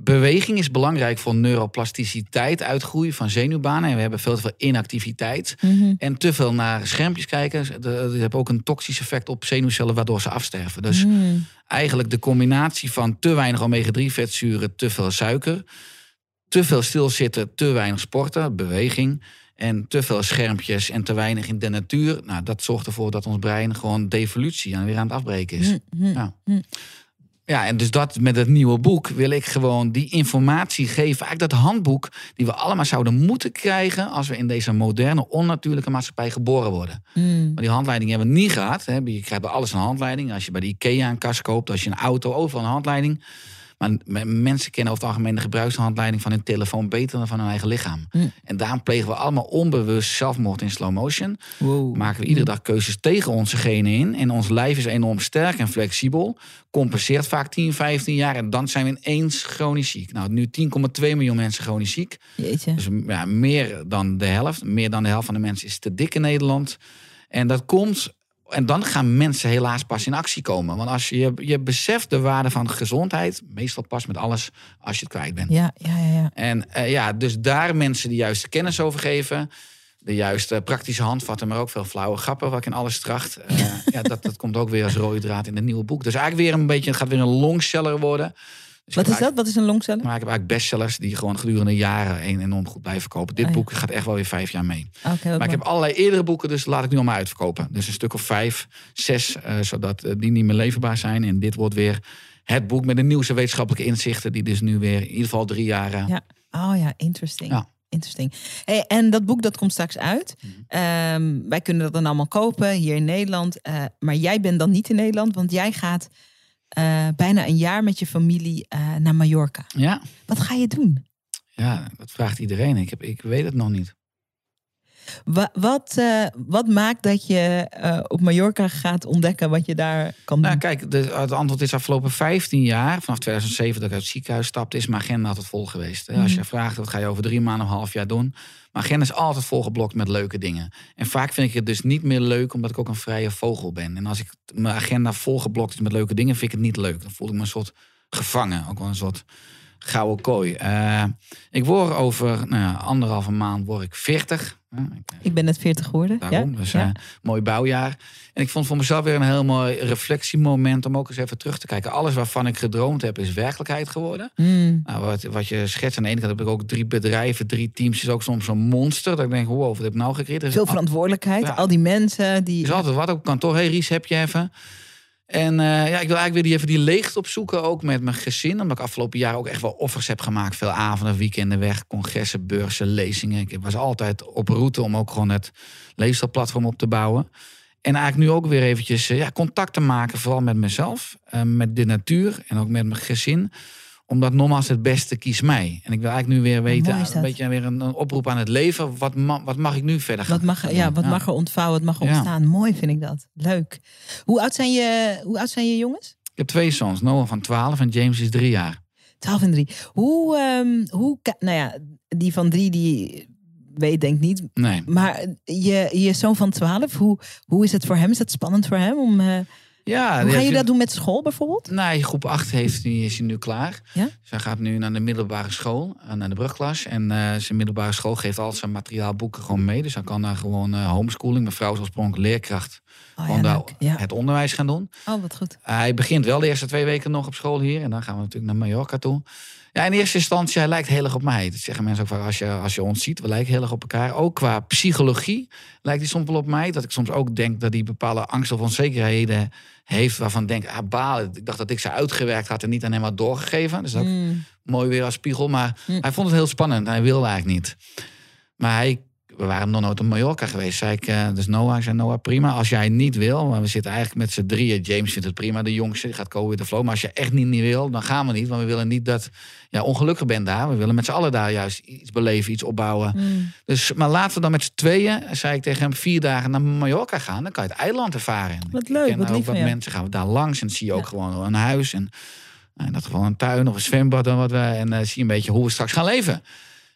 Beweging is belangrijk voor neuroplasticiteit, uitgroei van zenuwbanen. En we hebben veel te veel inactiviteit. En te veel naar schermpjes kijken. Dat heeft ook een toxisch effect op zenuwcellen, waardoor ze afsterven. Dus eigenlijk de combinatie van te weinig omega-3 vetzuren, te veel suiker, te veel stilzitten, te weinig sporten, beweging. En te veel schermpjes en te weinig in de natuur. Nou, dat zorgt ervoor dat ons brein gewoon devolutie en weer aan het afbreken is. Ja. Ja, en dus dat met het nieuwe boek wil ik gewoon die informatie geven. Eigenlijk dat handboek die we allemaal zouden moeten krijgen als we in deze moderne, onnatuurlijke maatschappij geboren worden. Maar die handleiding hebben we niet gehad. Hè. Je krijgt bij alles een handleiding. Als je bij de IKEA een kast koopt, als je een auto, overal een handleiding. Maar mensen kennen over het algemeen de gebruikshandleiding van hun telefoon beter dan van hun eigen lichaam. En daarom plegen we allemaal onbewust zelfmoord in slow motion. Maken we iedere dag keuzes tegen onze genen in. En ons lijf is enorm sterk en flexibel. Compenseert vaak 10, 15 jaar. En dan zijn we ineens chronisch ziek. Nou, nu 10,2 miljoen mensen chronisch ziek. Jeetje. Dus ja, meer dan de helft. Meer dan de helft van de mensen is te dik in Nederland. En dat komt en dan gaan mensen helaas pas in actie komen. Want als je, je beseft de waarde van gezondheid, meestal pas met alles als je het kwijt bent. Ja, ja, ja. ja. En uh, ja, dus daar mensen de juiste kennis over geven. De juiste praktische handvatten, maar ook veel flauwe grappen, wat ik in alles tracht. Uh, ja, dat, dat komt ook weer als rode draad in het nieuwe boek. Dus eigenlijk weer een beetje, het gaat weer een longseller worden. Dus Wat is dat? Wat is een longseller? Maar ik heb eigenlijk bestsellers die gewoon gedurende jaren een enorm goed blijven verkopen. Dit Oh ja. boek gaat echt wel weer vijf jaar mee. Maar ik heb allerlei eerdere boeken, dus laat ik nu allemaal uitverkopen. Dus een stuk of vijf, zes, eh, zodat eh, die niet meer leverbaar zijn. En dit wordt weer het boek met de nieuwste wetenschappelijke inzichten, die dus nu weer in ieder geval drie jaar. Ja. Oh ja, interesting. Ja. Interesting. Hey, en dat boek dat komt straks uit. Mhm. Ehm, wij kunnen dat dan allemaal kopen hier in Nederland. Eh, maar jij bent dan niet in Nederland, want jij gaat eh, bijna een jaar met je familie eh, naar Mallorca. ja, Wat ga je doen? ja, dat vraagt iedereen. Ik, heb, ik weet het nog niet. Wa- wat, eh, wat maakt dat je eh, op Mallorca gaat ontdekken wat je daar kan doen? Nou, kijk, de, het antwoord is afgelopen 15 jaar, vanaf 2007 dat ik uit het ziekenhuis stapte, is mijn agenda altijd vol geweest. hè. Als je vraagt, wat ga je over drie maanden of een half jaar doen? Mijn agenda is altijd volgeblokt met leuke dingen. En vaak vind ik het dus niet meer leuk, omdat ik ook een vrije vogel ben. En als ik mijn agenda volgeblokt is met leuke dingen, vind ik het niet leuk. Dan voel ik me een soort gevangen, ook wel een soort gouden kooi. Eh, ik word over nou anderhalve maand word ik 40. hè. Ik, Ik ben net 40 geworden. Daarom, ja? dus ja. eh, mooi bouwjaar. En ik vond voor mezelf weer een heel mooi reflectiemoment om ook eens even terug te kijken. Alles waarvan ik gedroomd heb is werkelijkheid geworden. Mm. Nou, wat, wat je schetst aan de ene kant heb ik ook drie bedrijven, drie teams. is ook soms zo'n monster. Dat ik denk, wow, wat heb ik nou gecreëerd? Er Veel al- verantwoordelijkheid. Ja. Al die mensen die. er is altijd wat op kantoor. Hey Ries, heb je even? En eh, ja, ik wil eigenlijk weer die, even die leegte opzoeken, ook met mijn gezin. Omdat ik afgelopen jaar ook echt wel offers heb gemaakt. Veel avonden, weekenden weg, congressen, beurzen, lezingen. Ik was altijd op route om ook gewoon het leefstijlplatform op te bouwen. En eigenlijk nu ook weer eventjes eh, ja, contact te maken, vooral met mezelf, eh, met de natuur en ook met mijn gezin. Omdat nogmaals het beste kies mij. En ik wil eigenlijk nu weer weten, een beetje weer een, een oproep aan het leven. Wat, ma- wat mag ik nu verder gaan Wat mag, ja, wat mag er ontvouwen, wat mag er Ja. ontstaan. Mooi vind ik dat. Leuk. Hoe oud zijn je, hoe oud zijn je jongens? Ik heb twee zoons, Noah van 12 en James is drie jaar. 12 en 3. Hoe, ehm, hoe, nou ja, die van drie, die weet denk ik niet. Nee. Maar je, je zoon van 12, hoe, hoe is het voor hem? Is dat spannend voor hem? Om, eh, Ja, hoe ga je dat doen met school bijvoorbeeld? Nee, groep 8 heeft, die is hij nu klaar. Ja? Zij gaat nu naar de middelbare school, eh, naar de brugklas. En eh, zijn middelbare school geeft al zijn materiaal, boeken gewoon mee. Dus hij kan daar gewoon eh, homeschooling. Mijn vrouw is oorspronkelijk leerkracht. Oh, gewoon ja, daar leuk. ja. het onderwijs gaan doen. Oh, wat goed. Hij begint wel de eerste twee weken nog op school hier. En dan gaan we natuurlijk naar Mallorca toe. Ja, in eerste instantie, hij lijkt heel erg op mij. Dat zeggen mensen ook vaak, als je, als je ons ziet, we lijken heel erg op elkaar. Ook qua psychologie lijkt hij soms wel op mij. Dat ik soms ook denk dat hij bepaalde angsten of onzekerheden heeft... waarvan ik denk, ah, balen. Ik dacht dat ik ze uitgewerkt had en niet aan hem had doorgegeven. Dus ook Mm. mooi weer als spiegel. Maar Hm. hij vond het heel spannend. Hij wilde eigenlijk niet. Maar hij, we waren nog nooit op Mallorca geweest. Zei ik, eh, dus Noah, ik zei Noah, prima. Als jij niet wil, maar we zitten eigenlijk met z'n drieën. James vindt het prima, de jongste, gaat komen with the flow. Maar als je echt niet, niet wil, dan gaan we niet. Want we willen niet dat je ongelukkig bent daar. We willen met z'n allen daar juist iets beleven, iets opbouwen. Mm. Dus, maar laten we dan met z'n tweeën, zei ik tegen hem, vier dagen naar Mallorca gaan. Dan kan je het eiland ervaren. Wat leuk, ken wat ook wat mensen gaan we daar langs en zie je ook Ja. gewoon een huis. En in dat geval een tuin of een zwembad en wat we. En eh, zie je een beetje hoe we straks gaan leven.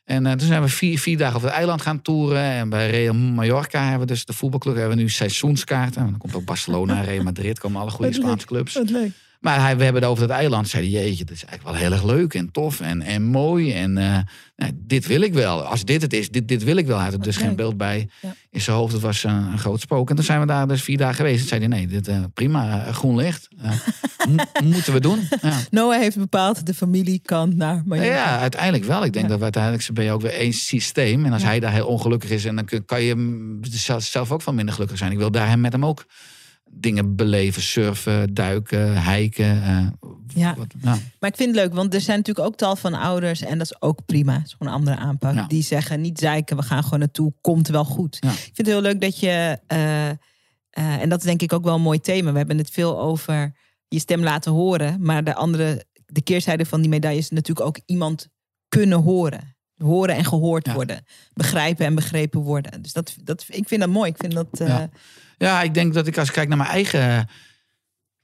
En eh, toen zijn we vier, vier dagen op het eiland gaan toeren. En bij Real Mallorca hebben we dus de voetbalclub. Hebben we nu seizoenskaarten. En dan komt ook Barcelona, Real Madrid. Komen alle goede. Spaanse clubs. Wat leuk. Maar hij, we hebben het over dat eiland. Zei hij, jeetje, dat is eigenlijk wel heel erg leuk en tof en, en mooi. En eh, nou, dit wil ik wel. Als dit het is, dit, dit wil ik wel. Hij had er dus leuk. geen beeld bij Ja. in zijn hoofd. Het was eh, een groot spook. En toen zijn we daar dus vier dagen geweest. Zei hij, nee, dit, eh, prima, groen licht. Mo- moeten we doen. Ja. Noah heeft bepaald de familiekant naar Mallorca. Ja, uiteindelijk wel. Ik denk Ja. dat we uiteindelijk ben je ook weer één systeem. En als hij daar heel ongelukkig is, en dan kun- kan je zelf ook van minder gelukkig zijn. Ik wil daar hem met hem ook dingen beleven, surfen, duiken, hiken. eh, Ja. wat-. Maar ik vind het leuk, want er zijn natuurlijk ook tal van ouders, en dat is ook prima, het is gewoon een andere aanpak, Ja. die zeggen niet zeiken, we gaan gewoon naartoe, komt wel goed. Ja. Ik vind het heel leuk dat je, eh, eh, en dat is denk ik ook wel een mooi thema, we hebben het veel over je stem laten horen, maar de andere, de keerzijde van die medaille is natuurlijk ook iemand kunnen horen. Horen en gehoord Ja. worden. Begrijpen en begrepen worden. Dus dat, dat, ik vind dat mooi. Ik vind dat. Ja, ik denk dat ik als ik kijk naar mijn eigen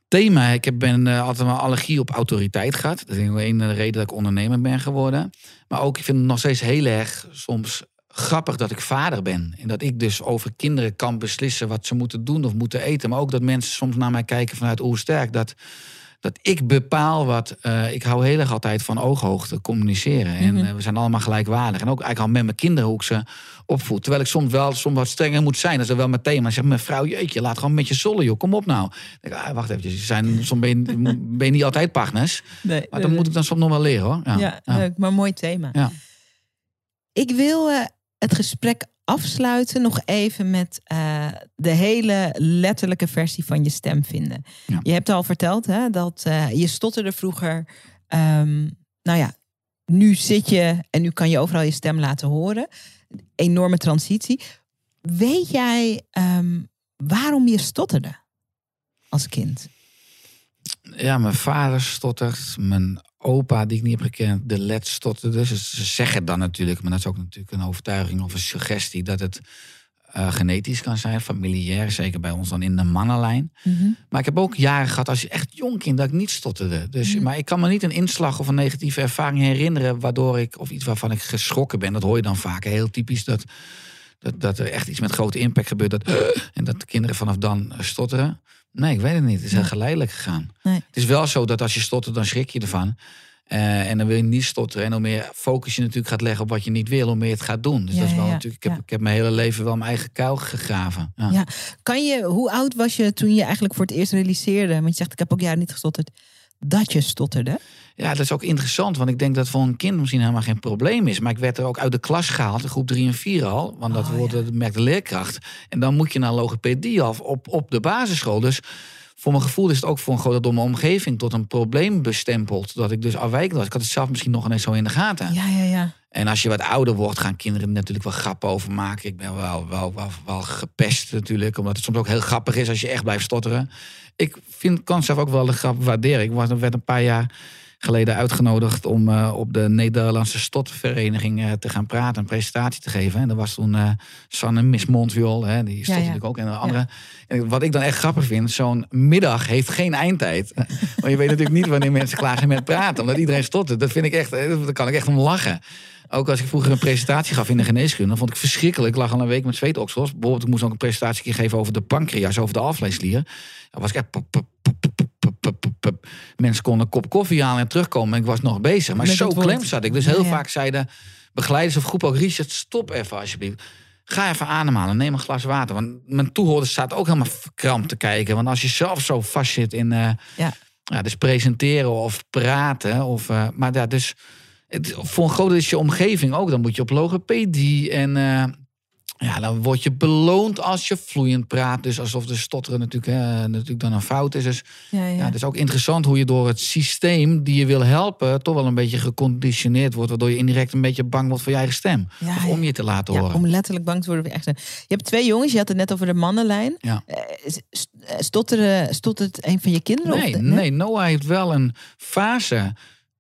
thema. Ik heb ben eh, altijd wel allergie op autoriteit gehad. Dat is een de reden dat ik ondernemer ben geworden. Maar ook, ik vind het nog steeds heel erg soms grappig dat ik vader ben. En dat ik dus over kinderen kan beslissen wat ze moeten doen of moeten eten. Maar ook dat mensen soms naar mij kijken vanuit Oersterk. Dat, dat ik bepaal wat. eh, ik hou heel erg altijd van ooghoogte communiceren. En Mhm. eh, we zijn allemaal gelijkwaardig. En ook eigenlijk al met mijn kinderen hoe ik ze opvoed. Terwijl ik soms wel soms wat strenger moet zijn. Dat is wel mijn thema. Ik zeg, mevrouw, jeetje, laat gewoon met je zollen, joh. Kom op nou. Ik denk, ah, wacht even. Zijn, soms ben je, ben je niet altijd partners. nee, Maar dat moet ik dan soms nog wel leren, hoor. Ja, Ja, ja. leuk, maar mooi thema. Ja. Ik wil eh, het gesprek afsluiten nog even met eh, de hele letterlijke versie van je stem vinden. Ja. Je hebt al verteld hè, dat eh, je stotterde vroeger. Ehm, nou ja, nu zit je en nu kan je overal je stem laten horen. Enorme transitie. Weet jij ehm, waarom je stotterde als kind? Ja, mijn vader stottert. Mijn opa, die ik niet heb gekend, de led stotterde. Ze, ze zeggen dan natuurlijk, maar dat is ook natuurlijk een overtuiging of een suggestie... dat het eh, genetisch kan zijn, familiair. Zeker bij ons dan in de mannenlijn. Maar ik heb ook jaren gehad als je echt jong kind dat ik niet stotterde. Dus, Mhm. Maar ik kan me niet een inslag of een negatieve ervaring herinneren... waardoor ik, of iets waarvan ik geschrokken ben. Dat hoor je dan vaak. Heel typisch dat, dat, dat er echt iets met grote impact gebeurt. Dat, en dat de kinderen vanaf dan eh, stotteren. Nee, ik weet het niet. Het is heel Nee. geleidelijk gegaan. Nee. Het is wel zo dat als je stottert, dan schrik je ervan. Eh, en dan wil je niet stotteren. En hoe meer focus je natuurlijk gaat leggen op wat je niet wil, hoe meer het gaat doen. Dus Ja, dat is wel ja, natuurlijk. Ik heb, ik heb mijn hele leven wel mijn eigen kuil gegraven. Ja. Ja. Kan je, hoe oud was je toen je eigenlijk voor het eerst realiseerde? Want je zegt, ik heb ook jaren niet gestotterd. Dat je stotterde. Ja, dat is ook interessant, want ik denk dat voor een kind misschien helemaal geen probleem is. Maar ik werd er ook uit de klas gehaald, in groep 3 en 4 al. Want dat Oh, wordt, ja. dat merkt de leerkracht. En dan moet je naar logopedie af op, op de basisschool. Dus voor mijn gevoel is het ook voor een grote domme omgeving tot een probleem bestempeld. Dat ik dus afwijkend was. Ik had het zelf misschien nog ineens zo in de gaten. Ja, ja, ja. En als je wat ouder wordt, gaan kinderen er natuurlijk wel grappen over maken. Ik ben wel, wel, wel, wel gepest natuurlijk, omdat het soms ook heel grappig is als je echt blijft stotteren. Ik vind, kan zelf ook wel de grap waarderen. Ik was, werd een paar jaar geleden uitgenodigd om eh, op de Nederlandse Stotvereniging eh, te gaan praten, een presentatie te geven. En dat was toen eh Sanne Miss Montviol, hè, die stond ja. natuurlijk ook. En de andere. En wat ik dan echt grappig vind, zo'n middag heeft geen eindtijd. Maar je weet natuurlijk niet wanneer mensen klaar zijn met praten, omdat iedereen stottert. Dat vind ik echt, daar kan ik echt om lachen. Ook als ik vroeger een presentatie gaf in de geneeskunde, dan vond ik verschrikkelijk. Ik lag al een week met zweetoksels. Bijvoorbeeld, ik moest ook een presentatie geven over de pancreas, over de alvleesklier. Dan was ik echt... Mensen konden een kop koffie halen en terugkomen. En ik was nog bezig. Maar Met zo klem zat ik. Dus heel Ja, ja. vaak zeiden begeleiders of groep ook... Richard, stop even alsjeblieft. Ga even ademhalen. Neem een glas water. Want mijn toehoorders staat ook helemaal verkrampt te kijken. Want als je zelf zo vast zit in... eh, Ja. ja, dus presenteren of praten. Of, eh, maar ja, dus het, voor een groot is je omgeving ook. Dan moet je op logopedie. En eh, ja, dan word je beloond als je vloeiend praat. Dus alsof de stotteren natuurlijk, hè, natuurlijk dan een fout is. Dus Ja, ja. ja, het is ook interessant hoe je door het systeem die je wil helpen... toch wel een beetje geconditioneerd wordt. Waardoor je indirect een beetje bang wordt voor je eigen stem. Ja, of ja. om je te laten Ja, horen. om letterlijk bang te worden. voor je eigen- Je hebt twee jongens, je had het net over de mannenlijn. Ja. Eh, eh, Stotteren, stottert een van je kinderen? Nee, of de- nee, Noah heeft wel een fase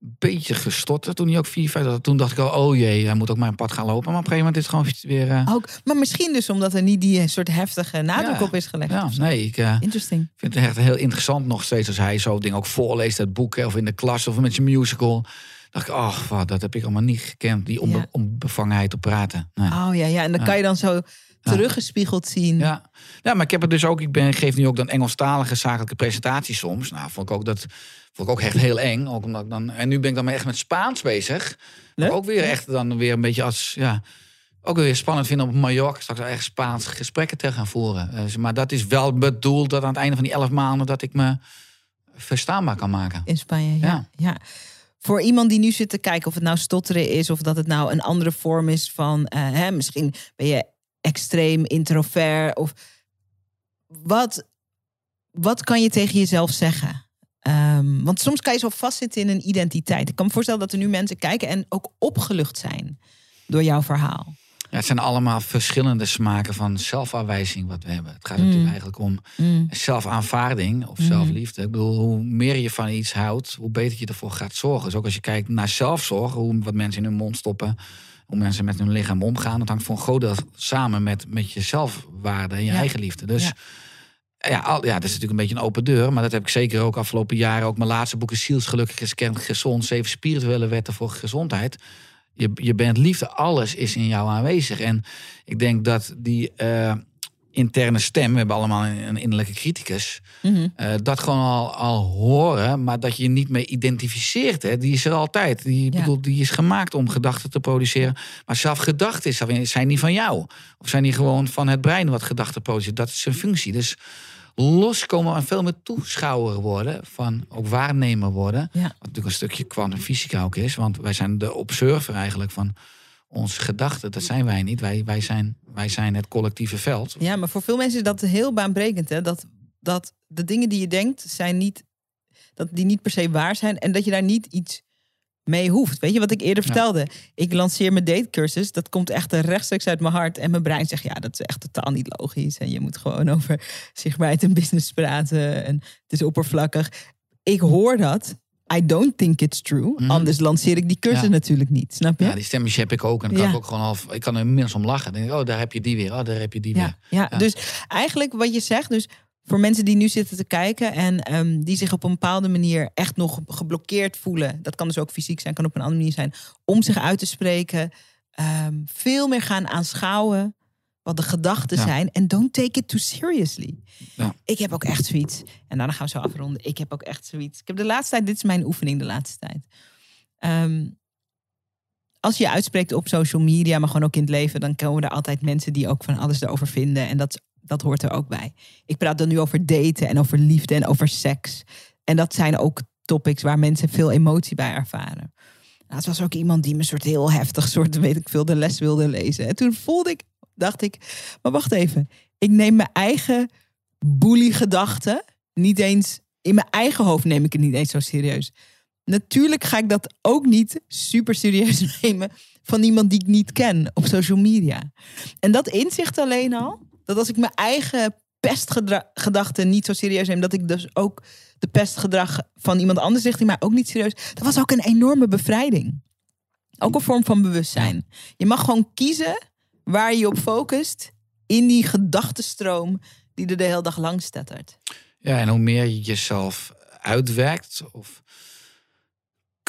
beetje gestotterd toen hij ook vier, vijf... Toen dacht ik al, oh jee, hij moet ook maar een pad gaan lopen. Maar op een gegeven moment is het gewoon weer... eh, Ook, maar misschien dus omdat er niet die eh, soort heftige nadruk Ja. op is gelegd. ja, nee, ik eh, Interesting. vind het echt heel interessant nog steeds... als hij zo dingen ook voorleest uit boeken of in de klas of met zijn musical. dacht ik, oh, wat, dat heb ik allemaal niet gekend. Die onbe Ja. onbevangenheid op praten. Nee. Oh ja, ja. En dan kan je dan zo teruggespiegeld zien. Ja. ja, maar ik heb het dus ook. Ik ben, geef nu ook dan Engelstalige zakelijke presentaties soms. Nou, vond ik ook dat vond ik ook echt heel eng. Ook omdat ik dan, en nu ben ik dan echt met Spaans bezig. Wat Ook weer echt dan weer een beetje als ja. Ook weer spannend vinden op Mallorca straks echt Spaans gesprekken te gaan voeren. Eh, maar dat is wel bedoeld dat aan het einde van die elf maanden dat ik me verstaanbaar kan maken. In Spanje, ja. Ja. ja. Voor iemand die nu zit te kijken of het nou stotteren is... of dat het nou een andere vorm is van... eh, hè, misschien ben je extreem introvert. Of wat, wat kan je tegen jezelf zeggen? Ehm, want soms kan je zo vastzitten in een identiteit. Ik kan me voorstellen dat er nu mensen kijken... en ook opgelucht zijn door jouw verhaal. Ja, het zijn allemaal verschillende smaken van zelfafwijzing wat we hebben. Het gaat Mm. natuurlijk eigenlijk om Mm. zelfaanvaarding of Mhm. zelfliefde. Ik bedoel, hoe meer je van iets houdt, hoe beter je ervoor gaat zorgen. Dus ook als je kijkt naar zelfzorg, hoe wat mensen in hun mond stoppen, hoe mensen met hun lichaam omgaan, dat hangt voor een groot deel samen met, met je zelfwaarde en je Ja. eigen liefde. Dus Ja. Ja. al, ja, dat is natuurlijk een beetje een open deur, maar dat heb ik zeker ook afgelopen jaren. Ook mijn laatste boek is Zielsgelukkig Gescand Gezond, zeven spirituele wetten voor gezondheid. Je, je bent liefde, alles is in jou aanwezig. En ik denk dat die eh, interne stem, we hebben allemaal een, innerlijke criticus, Mhm. eh, dat gewoon al, al horen, maar dat je je niet mee identificeert. Hè? Die is er altijd. Die, Ja. bedoel, die is gemaakt om gedachten te produceren. Maar zelf gedachten is- zijn niet van jou. Of zijn die gewoon van het brein wat gedachten produceert. Dat is zijn functie. Dus loskomen en veel meer toeschouwer worden. Van ook waarnemer worden. Ja. Wat natuurlijk een stukje kwantumfysica ook is. Want wij zijn de observer eigenlijk van onze gedachten. Dat zijn wij niet. Wij, wij, zijn, wij zijn het collectieve veld. Ja, maar voor veel mensen is dat heel baanbrekend. Hè? Dat, dat de dingen die je denkt, zijn niet, dat die niet per se waar zijn. En dat je daar niet iets mee hoeft. Weet je wat ik eerder Ja. vertelde? Ik lanceer mijn datecursus. Dat komt echt rechtstreeks uit mijn hart. En mijn brein zegt, ja, dat is echt totaal niet logisch. En je moet gewoon over zichtbaarheid en business praten. En het is oppervlakkig. Ik hoor dat. I don't think it's true. Mhm. Anders lanceer ik die cursus Ja. natuurlijk niet. Snap je? Ja, die stemmetje heb ik ook. En dan kan Ja. ik ook gewoon half. Ik kan er inmiddels om lachen. Dan denk ik, oh, daar heb je die weer. Oh, daar heb je die weer. Ja. dus eigenlijk wat je zegt, dus voor mensen die nu zitten te kijken en ehm, die zich op een bepaalde manier echt nog geblokkeerd voelen, dat kan dus ook fysiek zijn, kan op een andere manier zijn, om zich uit te spreken, ehm, veel meer gaan aanschouwen wat de gedachten Ja. zijn en don't take it too seriously. Ja. Ik heb ook echt zoiets, en daarna gaan we zo afronden. Ik heb ook echt zoiets. Ik heb de laatste tijd, dit is mijn oefening de laatste tijd. Ehm, als je je uitspreekt op social media, maar gewoon ook in het leven, dan komen er altijd mensen die ook van alles erover vinden. En dat, dat hoort er ook bij. Ik praat dan nu over daten en over liefde en over seks. En dat zijn ook topics waar mensen veel emotie bij ervaren. Het was ook iemand die me soort heel heftig, soort weet ik veel, de les wilde lezen. En toen voelde ik, dacht ik, maar wacht even. Ik neem mijn eigen boelie gedachten niet eens, in mijn eigen hoofd neem ik het niet eens zo serieus. Natuurlijk ga ik dat ook niet super serieus nemen van iemand die ik niet ken op social media. En dat inzicht alleen al, dat als ik mijn eigen pestgedachten niet zo serieus neem, dat ik dus ook de pestgedrag van iemand anders richting mij ook niet serieus. Dat was ook een enorme bevrijding. Ook een vorm van bewustzijn. Je mag gewoon kiezen waar je op focust in die gedachtenstroom die er de hele dag lang stettert. Ja, en hoe meer je jezelf uitwerkt, of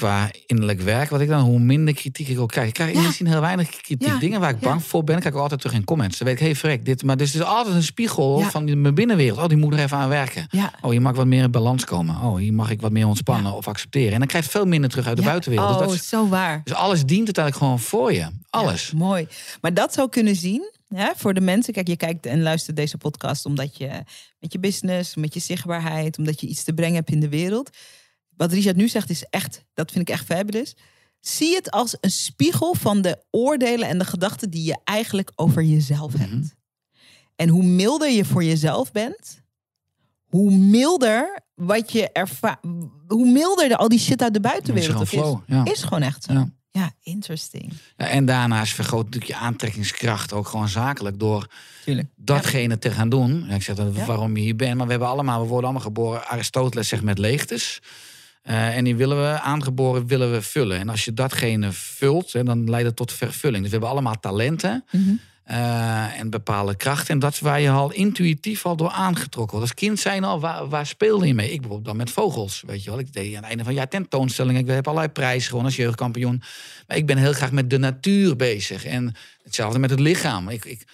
qua innerlijk werk, wat ik dan, hoe minder kritiek ik ook krijg. Ik krijg Ja. misschien heel weinig kritiek. Ja, Dingen waar ik ja. bang voor ben, krijg ik altijd terug in comments. Dan weet ik, hey Frek, dit, maar dus het is altijd een spiegel van mijn binnenwereld. Oh, die moet er even aan werken. Oh, hier mag wat meer in balans komen. Oh, hier mag ik wat meer ontspannen of accepteren. En dan krijg je veel minder terug uit de buitenwereld. Dus Oh, dat is- zo waar. dus alles dient het eigenlijk gewoon voor je. Alles. Mooi. Maar dat zou kunnen zien voor de mensen. Kijk, je kijkt en luistert deze podcast omdat je met je business, met je zichtbaarheid, omdat je iets te brengen hebt in de wereld. Wat Richard nu zegt is echt, dat vind ik echt fabulous. Zie het als een spiegel van de oordelen en de gedachten die je eigenlijk over jezelf hebt. Mhm. En hoe milder je voor jezelf bent, hoe milder wat je ervaart, hoe milder de, al die shit uit de er buitenwereld is. flow. Ja. Is gewoon echt zo. Ja. Ja, interesting. Ja, en daarnaast vergroot natuurlijk je aantrekkingskracht ook gewoon zakelijk door Tuurlijk. datgene te gaan doen. Ik zeg dat waarom je hier bent, maar we hebben allemaal, we worden allemaal geboren. Aristoteles zegt met leegtes. Eh, en die willen we, aangeboren willen we vullen. En als je datgene vult, hè, dan leidt het tot vervulling. Dus we hebben allemaal talenten. Mhm. eh, en bepaalde krachten. En dat is waar je al intuïtief al door aangetrokken wordt. Als kind zijn al, waar, waar speelde je mee? Ik bijvoorbeeld dan met vogels, weet je wel. Ik deed aan het einde van het jaar tentoonstellingen. Ik heb allerlei prijzen gewonnen als jeugdkampioen. Maar ik ben heel graag met de natuur bezig. En hetzelfde met het lichaam. Ik, ik,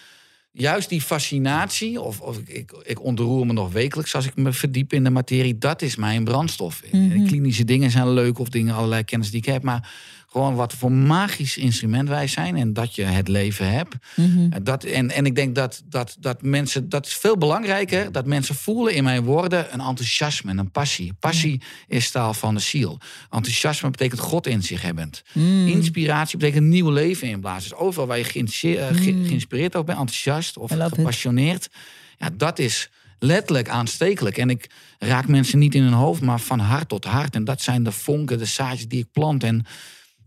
juist die fascinatie, of, of ik, ik, ontroer me nog wekelijks als ik me verdiep in de materie, dat is mijn brandstof. Mhm. Klinische dingen zijn leuk of dingen, allerlei kennis die ik heb, maar gewoon wat voor magisch instrument wij zijn en dat je het leven hebt. Mhm. Dat, en, en ik denk dat, dat, dat mensen, dat is veel belangrijker, dat mensen voelen in mijn woorden een enthousiasme en een passie. Passie is taal van de ziel. Enthousiasme betekent God in zich hebbend. Mm. Inspiratie betekent nieuw leven inblazen. Dus overal waar je eh, Mm. geïnspireerd over bent, enthousiast of it. gepassioneerd. Ja, dat is letterlijk aanstekelijk. En ik raak mensen niet in hun hoofd, maar van hart tot hart. En dat zijn de vonken, de zaadjes die ik plant. En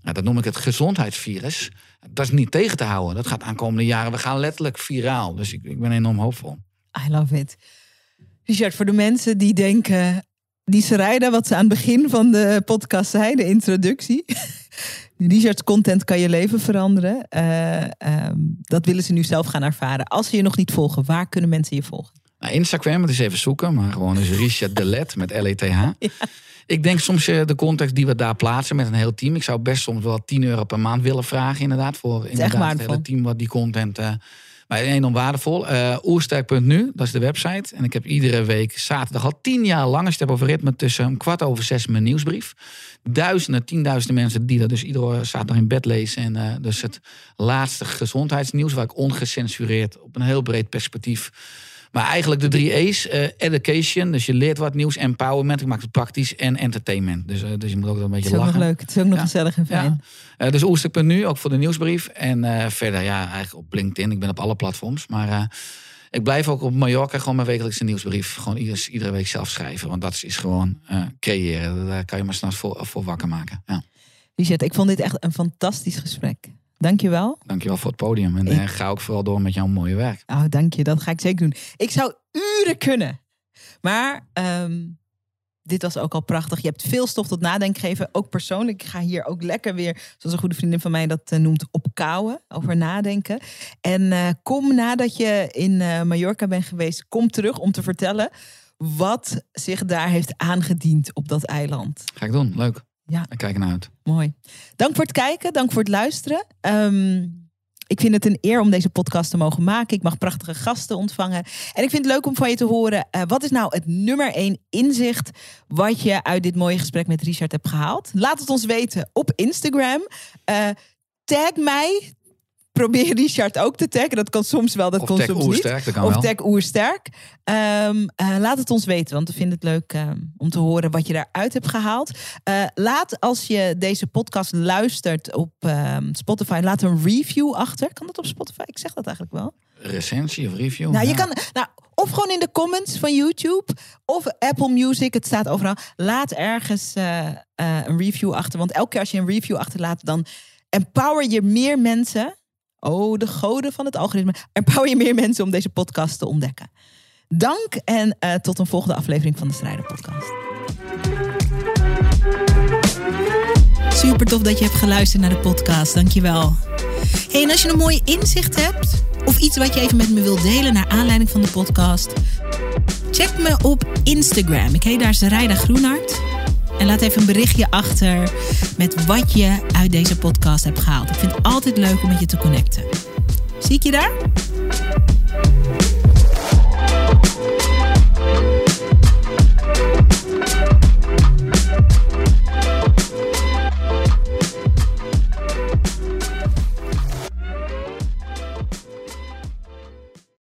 ja, dat noem ik het gezondheidsvirus. Dat is niet tegen te houden. Dat gaat aankomende jaren. We gaan letterlijk viraal. Dus ik, ik ben enorm hoopvol. I love it. Richard, voor de mensen die denken, die Sarayda, wat ze aan het begin van de podcast zei, de introductie. Richard's content kan je leven veranderen. Eh, ehm, dat willen ze nu zelf gaan ervaren. Als ze je nog niet volgen, waar kunnen mensen je volgen? Nou, Instagram, het is even zoeken, maar gewoon is Richard de Let met L-E-T-H. Ik denk soms eh, de context die we daar plaatsen met een heel team. Ik zou best soms wel 10 euro per maand willen vragen, inderdaad. Voor inderdaad, het hele team wat die content. eh maar enorm waardevol. Eh oersterk.nu, dat is de website. En ik heb iedere week zaterdag al tien jaar lang, als over ritme, tussen een kwart over zes mijn nieuwsbrief. Duizenden, tienduizenden mensen die dat dus iedere zaterdag in bed lezen. En dus het laatste gezondheidsnieuws, waar ik ongecensureerd op een heel breed perspectief maar eigenlijk de drie E's. eh, education, dus je leert wat nieuws. Empowerment, ik maak het praktisch. En entertainment. Dus, eh, dus je moet ook wel een Het beetje is ook nog lachen. leuk. Het is ook nog Ja. gezellig en fijn. Ja. Eh, dus oerstuk.nu, ook voor de nieuwsbrief. En verder, ja, eigenlijk op LinkedIn. Ik ben op alle platforms. Maar ik blijf ook op Mallorca gewoon mijn wekelijkse nieuwsbrief. Gewoon ieders, iedere week zelf schrijven. Want dat is gewoon creëren. Daar kan je maar s'nachts voor, voor wakker maken. Ja. Richard, ik vond dit echt een fantastisch gesprek. Dank je wel. Dankjewel voor het podium. En eh, ga ook vooral door met jouw mooie werk. Oh, dank je. Dat ga ik zeker doen. Ik zou uren kunnen. Maar ehm, dit was ook al prachtig. Je hebt veel stof tot nadenken gegeven. Ook persoonlijk. Ik ga hier ook lekker weer, zoals een goede vriendin van mij dat eh, noemt, opkouwen. Over nadenken. En eh, kom nadat je in Mallorca bent geweest, kom terug om te vertellen wat zich daar heeft aangediend op dat eiland. Ga ik doen. Leuk. Ja. Ik kijk ernaar uit. Mooi. Dank voor het kijken, dank voor het luisteren. Ehm, ik vind het een eer om deze podcast te mogen maken. Ik mag prachtige gasten ontvangen. En ik vind het leuk om van je te horen. eh, wat is nou het nummer één inzicht wat je uit dit mooie gesprek met Richard hebt gehaald? Laat het ons weten op Instagram. Eh, tag mij. Probeer Richard ook te taggen. Dat kan soms wel, dat Of kan soms niet. oersterk, dat kan Of wel. tag Oersterk. Ehm, eh, laat het ons weten, want we vinden het leuk ehm, om te horen wat je daaruit hebt gehaald. Eh, laat als je deze podcast luistert op ehm, Spotify, laat een review achter. Kan dat op Spotify? Ik zeg dat eigenlijk wel. Recensie of review. Nou, je kan, nou, of gewoon in de comments van YouTube of Apple Music. Het staat overal. Laat ergens eh, een review achter. Want elke keer als je een review achterlaat, dan empower je meer mensen. Oh, de goden van het algoritme. Empower je meer mensen om deze podcast te ontdekken. Dank en eh, tot een volgende aflevering van de Strijder Podcast. Super tof dat je hebt geluisterd naar de podcast. Dankjewel. Hey, en als je een mooi inzicht hebt of iets wat je even met me wilt delen naar aanleiding van de podcast, check me op Instagram. Ik heet daar Zaraida Groenhart. En laat even een berichtje achter met wat je uit deze podcast hebt gehaald. Ik vind het altijd leuk om met je te connecten. Zie ik je daar?